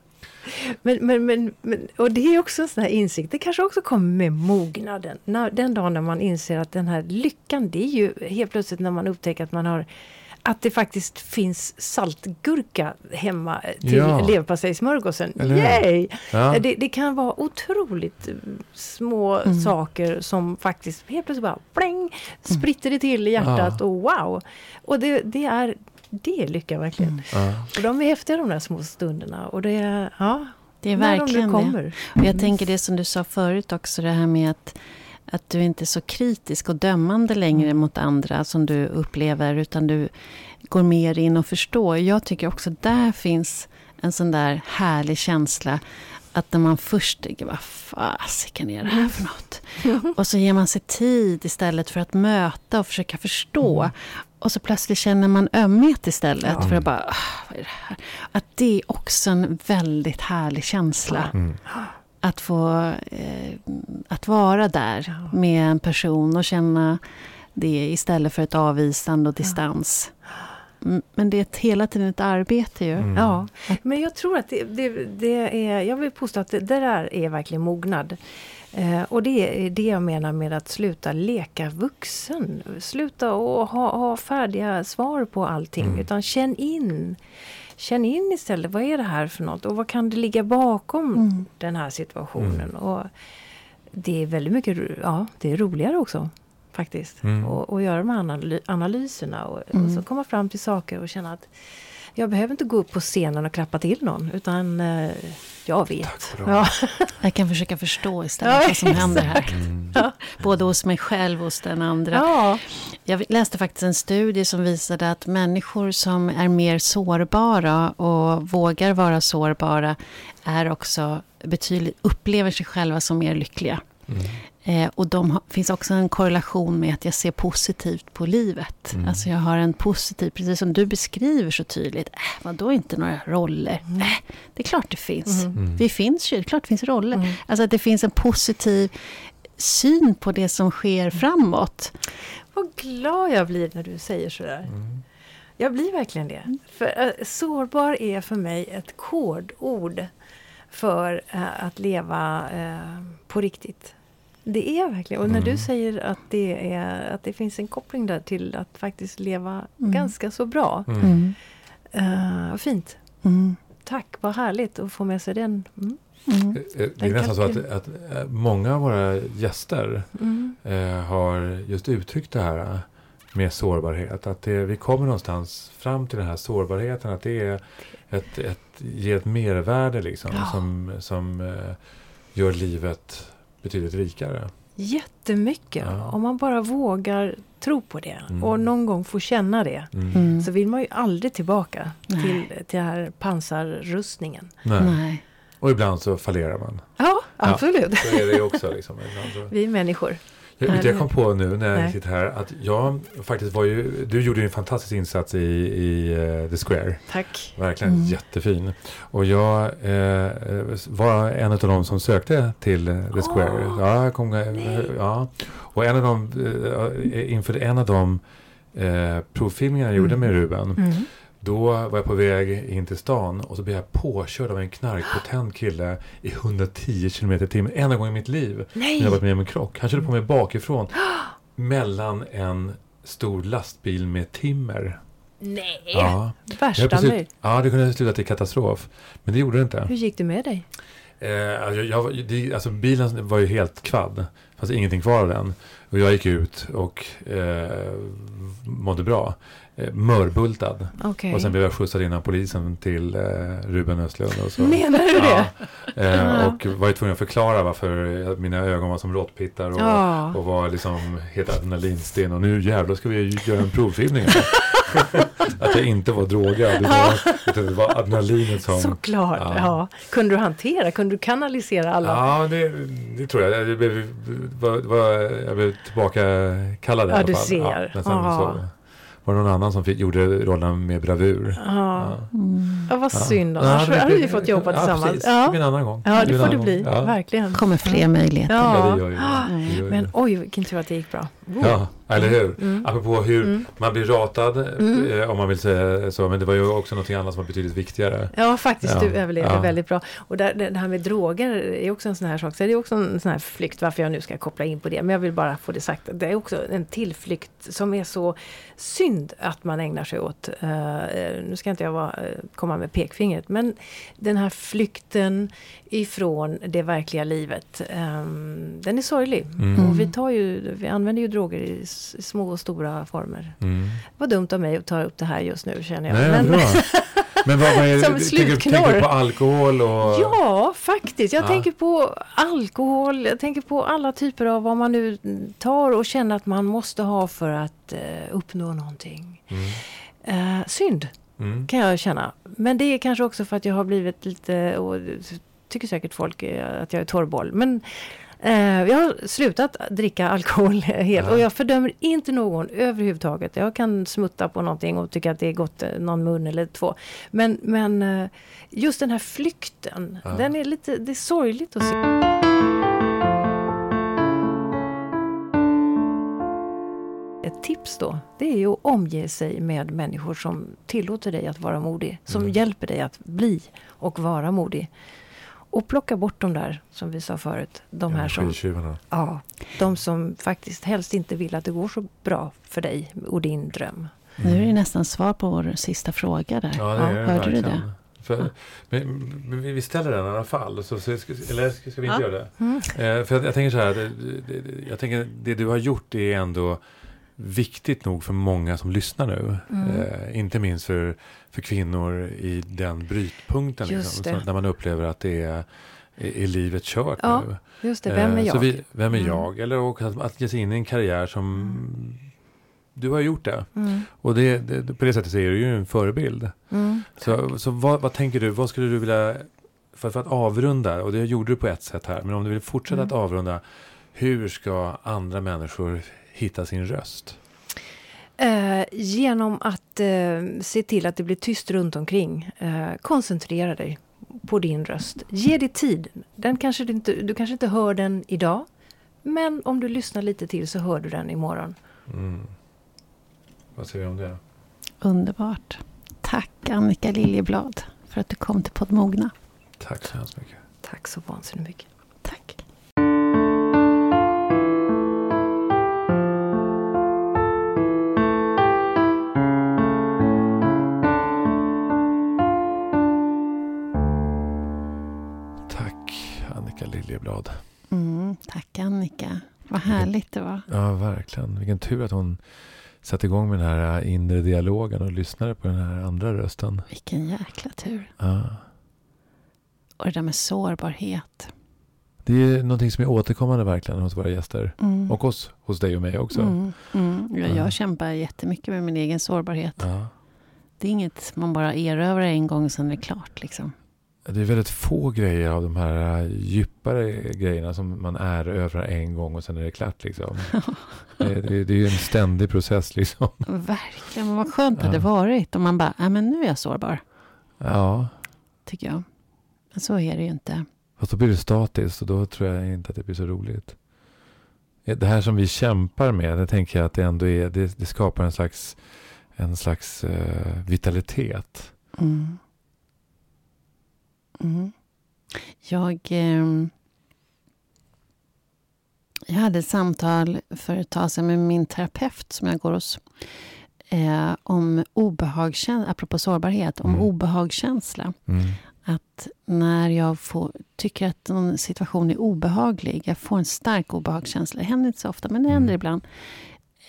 Men, men, men, men, och det är också en sån här insikt, det kanske också kommer med mognaden. När, den dagen när man inser att den här lyckan, det är ju helt plötsligt när man upptäcker att man har att det faktiskt finns saltgurka hemma till Ja. leverpastejsmörgåsen. Yay! Ja. Det, det kan vara otroligt eh, små Mm. saker som faktiskt helt plötsligt bara pling, spritter det till i hjärtat Ja. och wow! Och det, det är det är lycka verkligen. Mm. Och de är häftiga de där små stunderna. Och det är, ja, Det är när de verkligen nu det. kommer. Och jag tänker det som du sa förut också, det här med att, att du inte är så kritisk och dömande längre mot andra som du upplever, utan du går mer in och förstår. Jag tycker också där finns en sån där härlig känsla att när man först tänker, vad fasiken är det här för något? [LAUGHS] Och så ger man sig tid istället för att möta och försöka förstå. Och så plötsligt känner man ömhet istället Ja. för att bara, "Ah, vad är det här? Att det är också en väldigt härlig känsla. Mm. Att få eh, att vara där med en person och känna det istället för ett avvisande och distans. Men det är ett, hela tiden ett arbete ju. Mm. Ja, men jag tror att det, det, det är, jag vill påstå att det, det där är verkligen mognad. Eh, och det är det jag menar med att sluta leka vuxen. Sluta och ha, ha färdiga svar på allting. Mm. Utan känn in. Känn in istället, vad är det här för något? Och vad kan det ligga bakom Mm. den här situationen? Och det är väldigt mycket, ja det är roligare också. Faktiskt. Mm. Och, och göra de här analy- analyserna och, och Mm. så komma fram till saker och känna att jag behöver inte gå upp på scenen och klappa till någon utan eh, jag vet. Ja. [LAUGHS] Jag kan försöka förstå istället Ja, vad som händer här. Mm. Både hos mig själv och hos den andra. Ja. Jag läste faktiskt en studie som visade att människor som är mer sårbara och vågar vara sårbara är också betydligt, upplever sig själva som mer lyckliga. Mm. Eh, och de har, finns också en korrelation med att jag ser positivt på livet. Mm. Alltså jag har en positiv, precis som du beskriver så tydligt. Äh, vadå inte några roller? Mm. Äh, det är klart det finns. Mm. Mm. Vi finns ju, det är klart det finns roller. Mm. Alltså att det finns en positiv syn på det som sker framåt. Vad glad jag blir när du säger sådär. Mm. Jag blir verkligen det. För eh, sårbar är för mig ett kodord för eh, att leva eh, på riktigt. Det är verkligen. Och när Mm. du säger att det, är, att det finns en koppling där till att faktiskt leva Mm. ganska så bra. Mm. Eh, vad fint. Mm. Tack, vad härligt att få med sig den. Mm. Mm. Eh, Det är Den nästan så att, att eh, många av våra gäster Mm. eh, har just uttryckt det här eh, med sårbarhet. Att det, vi kommer någonstans fram till den här sårbarheten. Att det är ett, ett, ger ett mervärde liksom, Ja. som, som eh, gör livet betydligt rikare. Jättemycket. Ja. Om man bara vågar tro på det Mm. och någon gång få känna det. Mm. Mm. Så vill man ju aldrig tillbaka Nej. till, till den här pansarrustningen. Nej. Nej. Och ibland så fallerar man. Ja, absolut. Så är det också. Liksom, ibland så. Vi är människor. Jag, vet, jag kom på nu när jag sitter här att jag faktiskt var ju, du gjorde en fantastisk insats i, i eh, The Square. Tack. Verkligen Mm. jättefin. Och jag eh, var en av de som sökte till eh, The Square. Åh, ja, jag kom, nej. ja. Och en av de, eh, inför en av de eh, provfilmningarna jag gjorde Mm. med Ruben. Mm. Då var jag på väg in till stan och så blev jag påkörd av en knarkpotent kille i 110 km i timmen. Enda gången i mitt liv när jag Nej! varit med om en krock. Han körde på mig bakifrån mellan en stor lastbil med timmer. Nej! Ja, jag Värsta möjligt. ja, det kunde ha slutat i katastrof. Men det gjorde det inte. Hur gick det med dig? Eh, alltså, jag, det, alltså bilen var ju helt kvadd. Fanns ingenting kvar av den. Och jag gick ut och eh, mådde bra. Eh, mörbultad. Okay. Och sen blev jag skjutsad in av polisen till eh, Ruben Östlund. Och så. Menar du det? Ja, eh, och var ju tvungen att förklara varför mina ögon var som råttpittar och, Ja. och var liksom helt adrenalinsten. Och nu jävlar ska vi göra en provfilmning. [LAUGHS] att jag inte var drogad. Utan, Ja. utan det var adrenalinet som... Såklart. Ja. Ja. Kunde du hantera, kunde du kanalisera alla? Ja, det, det tror jag. Jag blev, var, var, jag blev tillbakakallad i Ja, alla du fall. ser. men sen Ja. Var det någon annan som fick, gjorde rollen med bravur. Ja. Mm. Ja, vad synd. Ja, Annars det hade vi fått jobba ja, tillsammans. Precis. Det Ja. en annan gång. ja, det får det bli. Verkligen. kommer fler möjligheter. Ja. Ja, det gör ju det. det. gör ju Men oj, vilken tur att det gick bra. Wow. Ja, eller hur? Mm. Apropå hur Mm. man blir ratad, Mm. eh, om man vill säga så. Men det var ju också något annat som var betydligt viktigare. Ja, faktiskt. Ja, Du överlevde ja. väldigt bra. Och där, det här med droger är också en sån här sak. Så det är också en sån här flykt, varför jag nu ska koppla in på det. Men jag vill bara få det sagt. Det är också en tillflykt som är så synd att man ägnar sig åt. Eh, nu ska inte jag vara, komma med pekfingret, men den här flykten ifrån det verkliga livet. ehm, den är sorglig. Mm. Och vi, tar ju, vi använder ju droger i små och stora former. Mm. Var dumt av mig att ta upp det här just nu känner jag. Nej, Men- bra. Men vad, vad är [LAUGHS] Som Tänker, tänker du på alkohol och... Ja, faktiskt. Jag Ja. tänker på alkohol, jag tänker på alla typer av vad man nu tar och känner att man måste ha för att eh, uppnå någonting. Mm. Eh, synd, Mm. kan jag känna. Men det är kanske också för att jag har blivit lite, och tycker säkert folk att jag är torrboll. Men jag har slutat dricka alkohol [LAUGHS] helt Ja. och jag fördömer inte någon överhuvudtaget. Jag kan smutta på någonting och tycka att det är gott eh, någon mun eller två. Men, men eh, just den här flykten, Ja. den är lite, det är sorgligt att se. Ett tips då, det är ju att omge sig med människor som tillåter dig att vara modig. Som Mm. hjälper dig att bli och vara modig. Och plocka bort de där, som vi sa förut, de här som, ja, de som faktiskt helst inte vill att det går så bra för dig och din dröm. Nu är det nästan svar på vår sista fråga där. Ja, det är det hörde du det? För, men, men vi ställer den i alla fall. Så, så, ska- eller ska ska vi inte Ja. göra det? Mm. Eh, för jag, jag tänker så här. Det, det, det, jag tänker det du har gjort är ändå viktigt nog för många som lyssnar nu. Mm. Eh, inte minst för, för kvinnor i den brytpunkten. Liksom, så, där man upplever att det är, är, är livet kört Ja, nu. Just det, vem är Eh, jag? Vi, vem är Mm. jag? Eller också att, att ge sig in i en karriär som du har gjort det. Mm. Och det, det, på det sättet så är du ju en förebild. Mm. Så, så vad, vad tänker du, vad skulle du vilja, för, för att avrunda, och det gjorde du på ett sätt här, men om du vill fortsätta Mm. att avrunda, hur ska andra människor hitta sin röst? Eh, genom att eh, se till att det blir tyst runt omkring. Eh, koncentrera dig på din röst. Ge dig tid. Den kanske du, inte, du kanske inte hör den idag. Men om du lyssnar lite till så hör du den imorgon. Mm. Vad säger du om det? Underbart. Tack Annika Liljeblad för att du kom till Poddmogna. Tack så hemskt mycket. Tack så vansinnigt mycket. Liljeblad. Mm, tack Annika. Vad härligt det var. Ja, verkligen. Vilken tur att hon satte igång med den här inre dialogen och lyssnade på den här andra rösten. Vilken jäkla tur. Ja. Och det där med sårbarhet. Det är någonting som är återkommande verkligen hos våra gäster. Mm. Och hos, hos dig och mig också. Mm, mm. Ja, Ja. jag kämpar jättemycket med min egen sårbarhet. Ja. Det är inget man bara erövrar en gång och sen är det klart. Liksom. Det är väldigt få grejer av de här äh, djupare grejerna som man är över en gång och sen är det klart. Liksom. [LAUGHS] det, det, det är ju en ständig process. Liksom. Verkligen, men vad skönt Ja. hade det varit om man bara, ja men nu är jag sårbar, Ja, tycker jag. Men så är det ju inte. fast då blir det statiskt och då tror jag inte att det blir så roligt. Det här som vi kämpar med, det tänker jag att det ändå är, det, det skapar en slags, en slags eh, vitalitet. Mm. Mm. Jag, ehm, jag hade ett samtal för ett tag sedan med min terapeut som jag går hos. Eh, om obehagskänsla, apropå sårbarhet, om Mm. obehagskänsla. Mm. att när jag får, tycker att någon situation är obehaglig, jag får en stark obehagskänsla, det händer inte så ofta, men det händer mm. ibland.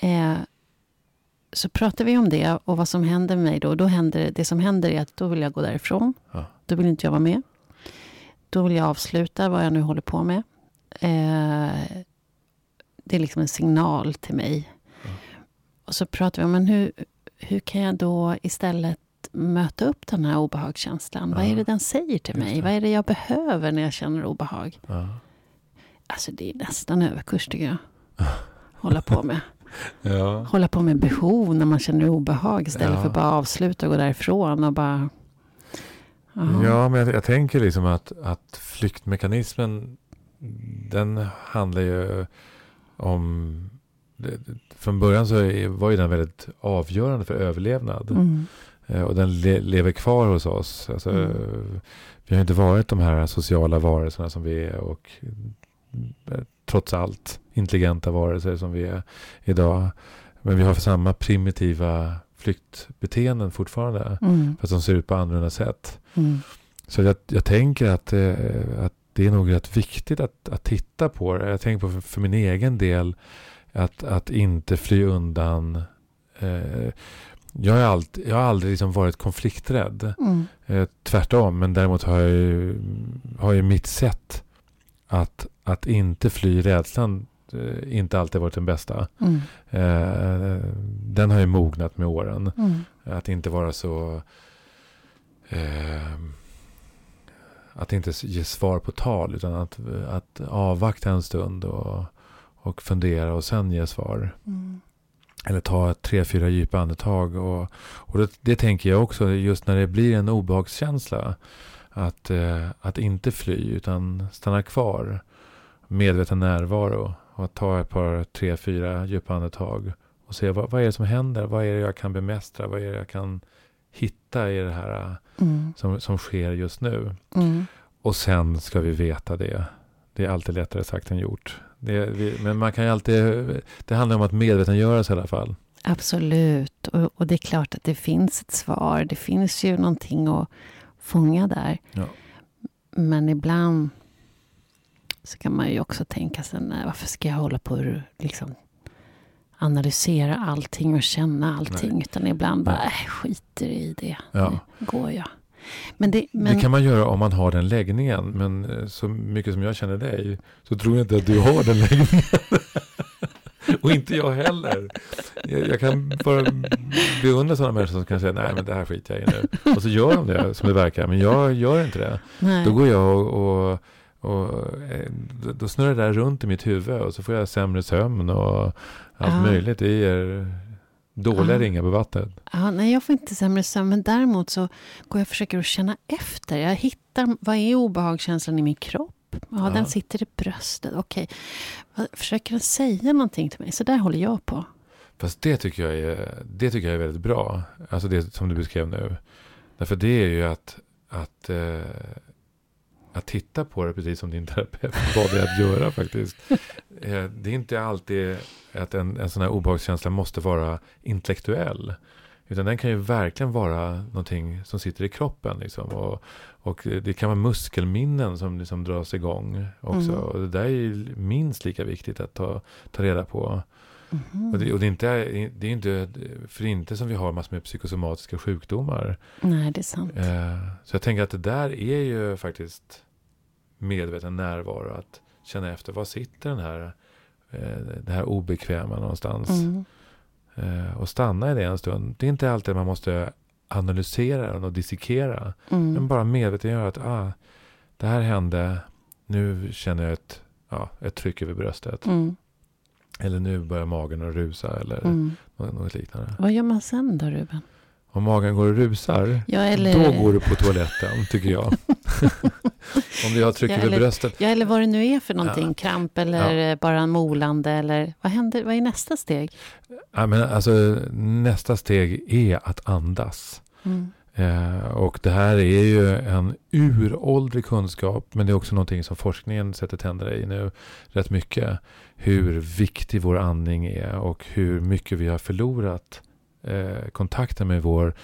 Eh, så pratar vi om det och vad som händer med mig då. då händer, det som händer är att då vill jag gå därifrån. Ja. Då vill inte jag vara med. Då vill jag avsluta vad jag nu håller på med. Eh, det är liksom en signal till mig. Ja. Och så pratar vi om men hur, hur kan jag då istället möta upp den här obehagskänslan? Ja. Vad är det den säger till mig? Vad är det jag behöver när jag känner obehag? Alltså det är nästan överkurs tycker jag. [LAUGHS] Hålla på med. Ja. Hålla på med behov när man känner obehag istället ja. för bara avsluta och gå därifrån och bara... Aha. Ja, men jag, jag, tänker liksom att, att flyktmekanismen den handlar ju om... Från början så var ju den väldigt avgörande för överlevnad. Mm. Eh, och den le, lever kvar hos oss. Alltså, mm. Vi har inte varit de här sociala varelserna som vi är och eh, trots allt intelligenta varelser som vi är idag. Men vi har samma primitiva flyktbeteenden fortfarande. Mm. Fast de ser ut på annorlunda sätt. Mm. Så jag, jag tänker att, eh, att det är nog rätt viktigt att, att titta på det. Jag tänker på för, för min egen del att, att inte fly undan. Eh, jag, har allt, jag har aldrig liksom varit konflikträdd. Mm. Eh, tvärtom, men däremot har jag ju, har ju mitt sätt att, att inte fly rädslan inte alltid varit den bästa. Mm. Eh, den har ju mognat med åren. Mm. Att inte vara så... Eh, att inte ge svar på tal utan att, att avvakta en stund och, och fundera och sen ge svar. Mm. Eller ta tre, fyra djupa andetag. Och, och det, det, tänker jag också just när det blir en obehagskänsla. Att, eh, att inte fly utan stanna kvar. Medveten närvaro. Och ta ett par, tre, fyra djupa andetag. Och se vad, vad är det som händer? Vad är det jag kan bemästra? Vad är det jag kan hitta i det här mm. som, som sker just nu? Mm. Och sen ska vi veta det. Det är alltid lättare sagt än gjort. Det, men man kan ju alltid, det handlar om att medvetengöra sig i alla fall. Absolut. Och, och, det är klart att det finns ett svar. Det finns ju någonting att fånga där. Ja. Men ibland så kan man ju också tänka sig, nej, varför ska jag hålla på och liksom analysera allting och känna allting. Nej. Utan ibland bara, äh, skiter i det. Ja. Nu går jag. Men det, men... det, kan man göra om man har den läggningen. Men eh, så mycket som jag känner dig så tror jag inte att du har den läggningen. [LAUGHS] och inte jag heller. Jag, jag, kan bara beundra sådana människor som kan säga nej men det här skiter jag i nu. Och så gör de det som det verkar. Men jag gör inte det. Nej. Då går jag och, och och eh, då snurrar det där runt i mitt huvud och så får jag sämre sömn och allt ja. möjligt. Det ger dåliga ja. ringar på vattnet. Ja, nej, jag får inte sämre sömn. Men däremot så går jag och försöker att känna efter. Jag hittar, vad är obehagskänslan i min kropp? Ja, ja. den sitter i bröstet. Okej. Försöker den säga någonting till mig? Så där håller jag på. Fast det tycker jag är, det tycker jag är väldigt bra. Alltså det som du beskrev nu. Därför det är ju att, att eh, att titta på det precis som din terapeut bad dig att göra [LAUGHS] faktiskt. Eh, det är inte alltid att en, en sån här obehagskänsla måste vara intellektuell. Utan den kan ju verkligen vara någonting som sitter i kroppen. Liksom. Och, och det kan vara muskelminnen som liksom dras igång också. Mm. Och det där är ju minst lika viktigt att ta, ta reda på. Mm. Och, det, och det, är inte, det är inte för inte som vi har massor med psykosomatiska sjukdomar. Nej, det är sant. Eh, så jag tänker att det där är ju faktiskt medveten närvaro. Att känna efter, var sitter den här, eh, det här obekväma någonstans? Mm. Eh, och stanna i det en stund. Det är inte alltid man måste analysera den och dissekera. Mm. Men bara medvetengöra att ah, det här hände. Nu känner jag ett, ja, ett tryck över bröstet. Mm. Eller nu börjar magen att rusa eller mm. något liknande. Vad gör man sen då Ruben? Om magen går och rusar, ja, eller... då går du på toaletten, tycker jag. [LAUGHS] Om du har tryck ja, över bröstet. Ja, eller vad det nu är för någonting. Ja. Kramp eller ja. bara molande. Eller vad, händer, vad är nästa steg? Ja, men alltså, nästa steg är att andas. Mm. Eh, och det här är ju en uråldrig kunskap. Men det är också någonting som forskningen sätter tänderna i nu rätt mycket. Hur viktig vår andning är och hur mycket vi har förlorat eh, kontakten med vår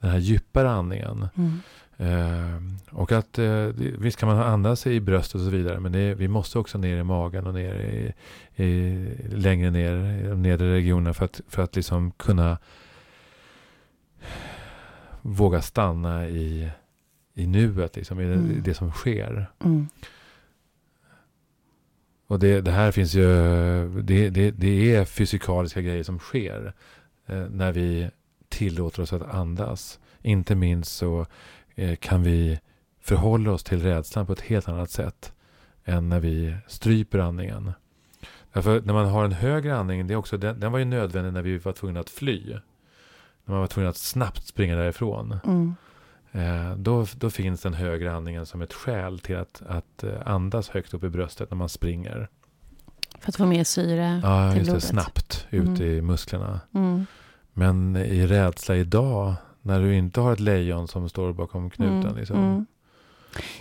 den här djupare andningen. Mm. Eh, och att eh, visst kan man andas i bröstet och så vidare. Men det, vi måste också ner i magen och ner i, i, längre ner i de nedre regionerna. För att, för att liksom kunna våga stanna i, i nuet. Liksom, i Mm. det som sker. Mm. Och det, det här finns ju, det, det, det är fysikaliska grejer som sker eh, när vi tillåter oss att andas. Inte minst så eh, kan vi förhålla oss till rädslan på ett helt annat sätt än när vi stryper andningen. Därför när man har en högre andning, det är också, den, den var ju nödvändig när vi var tvungna att fly. När man var tvungen att snabbt springa därifrån. Mm. Eh, då, då finns den högre andningen som ett skäl till att, att eh, andas högt upp i bröstet när man springer. För att få mer syre Ja, till just det. blodet. Snabbt ut Mm. i musklerna. Mm. Men i rädsla idag, när du inte har ett lejon som står bakom knuten. Mm, Liksom. mm.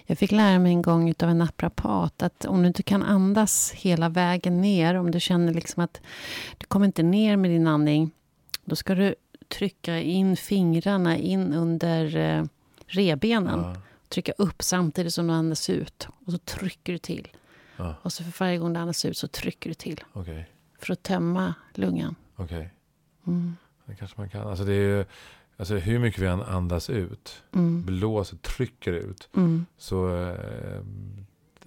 Jag fick lära mig en gång av en naprapat att om du inte kan andas hela vägen ner, om du känner liksom att du kommer inte ner med din andning, då ska du trycka in fingrarna in under revbenen. Ja, Trycka upp samtidigt som du andas ut. Och så trycker du till. ja, Och så för varje gång du andas ut så trycker du till. okej. För att tömma lungan. okej. Mm. Det kanske man kan. Alltså det är ju, alltså hur mycket vi än andas ut, Mm. blåser, trycker ut, Mm. så, eh,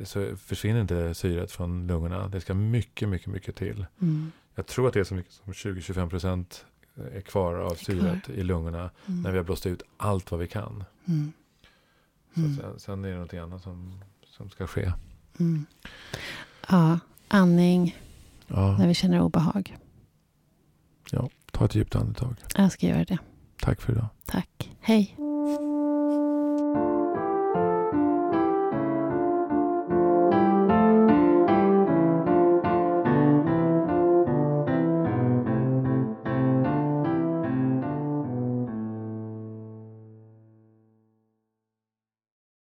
så försvinner inte syret från lungorna. Det ska mycket, mycket, mycket till. Mm. Jag tror att det är så mycket som 20-25 procent är kvar av syret i lungorna Mm. när vi har blåst ut allt vad vi kan. Mm. Så Mm. sen, sen är det någonting annat som, som ska ske. Mm. Ja, andning Ja, när vi känner obehag. ta ett djupt andetag. Jag ska göra det. Tack för idag. Tack. Hej.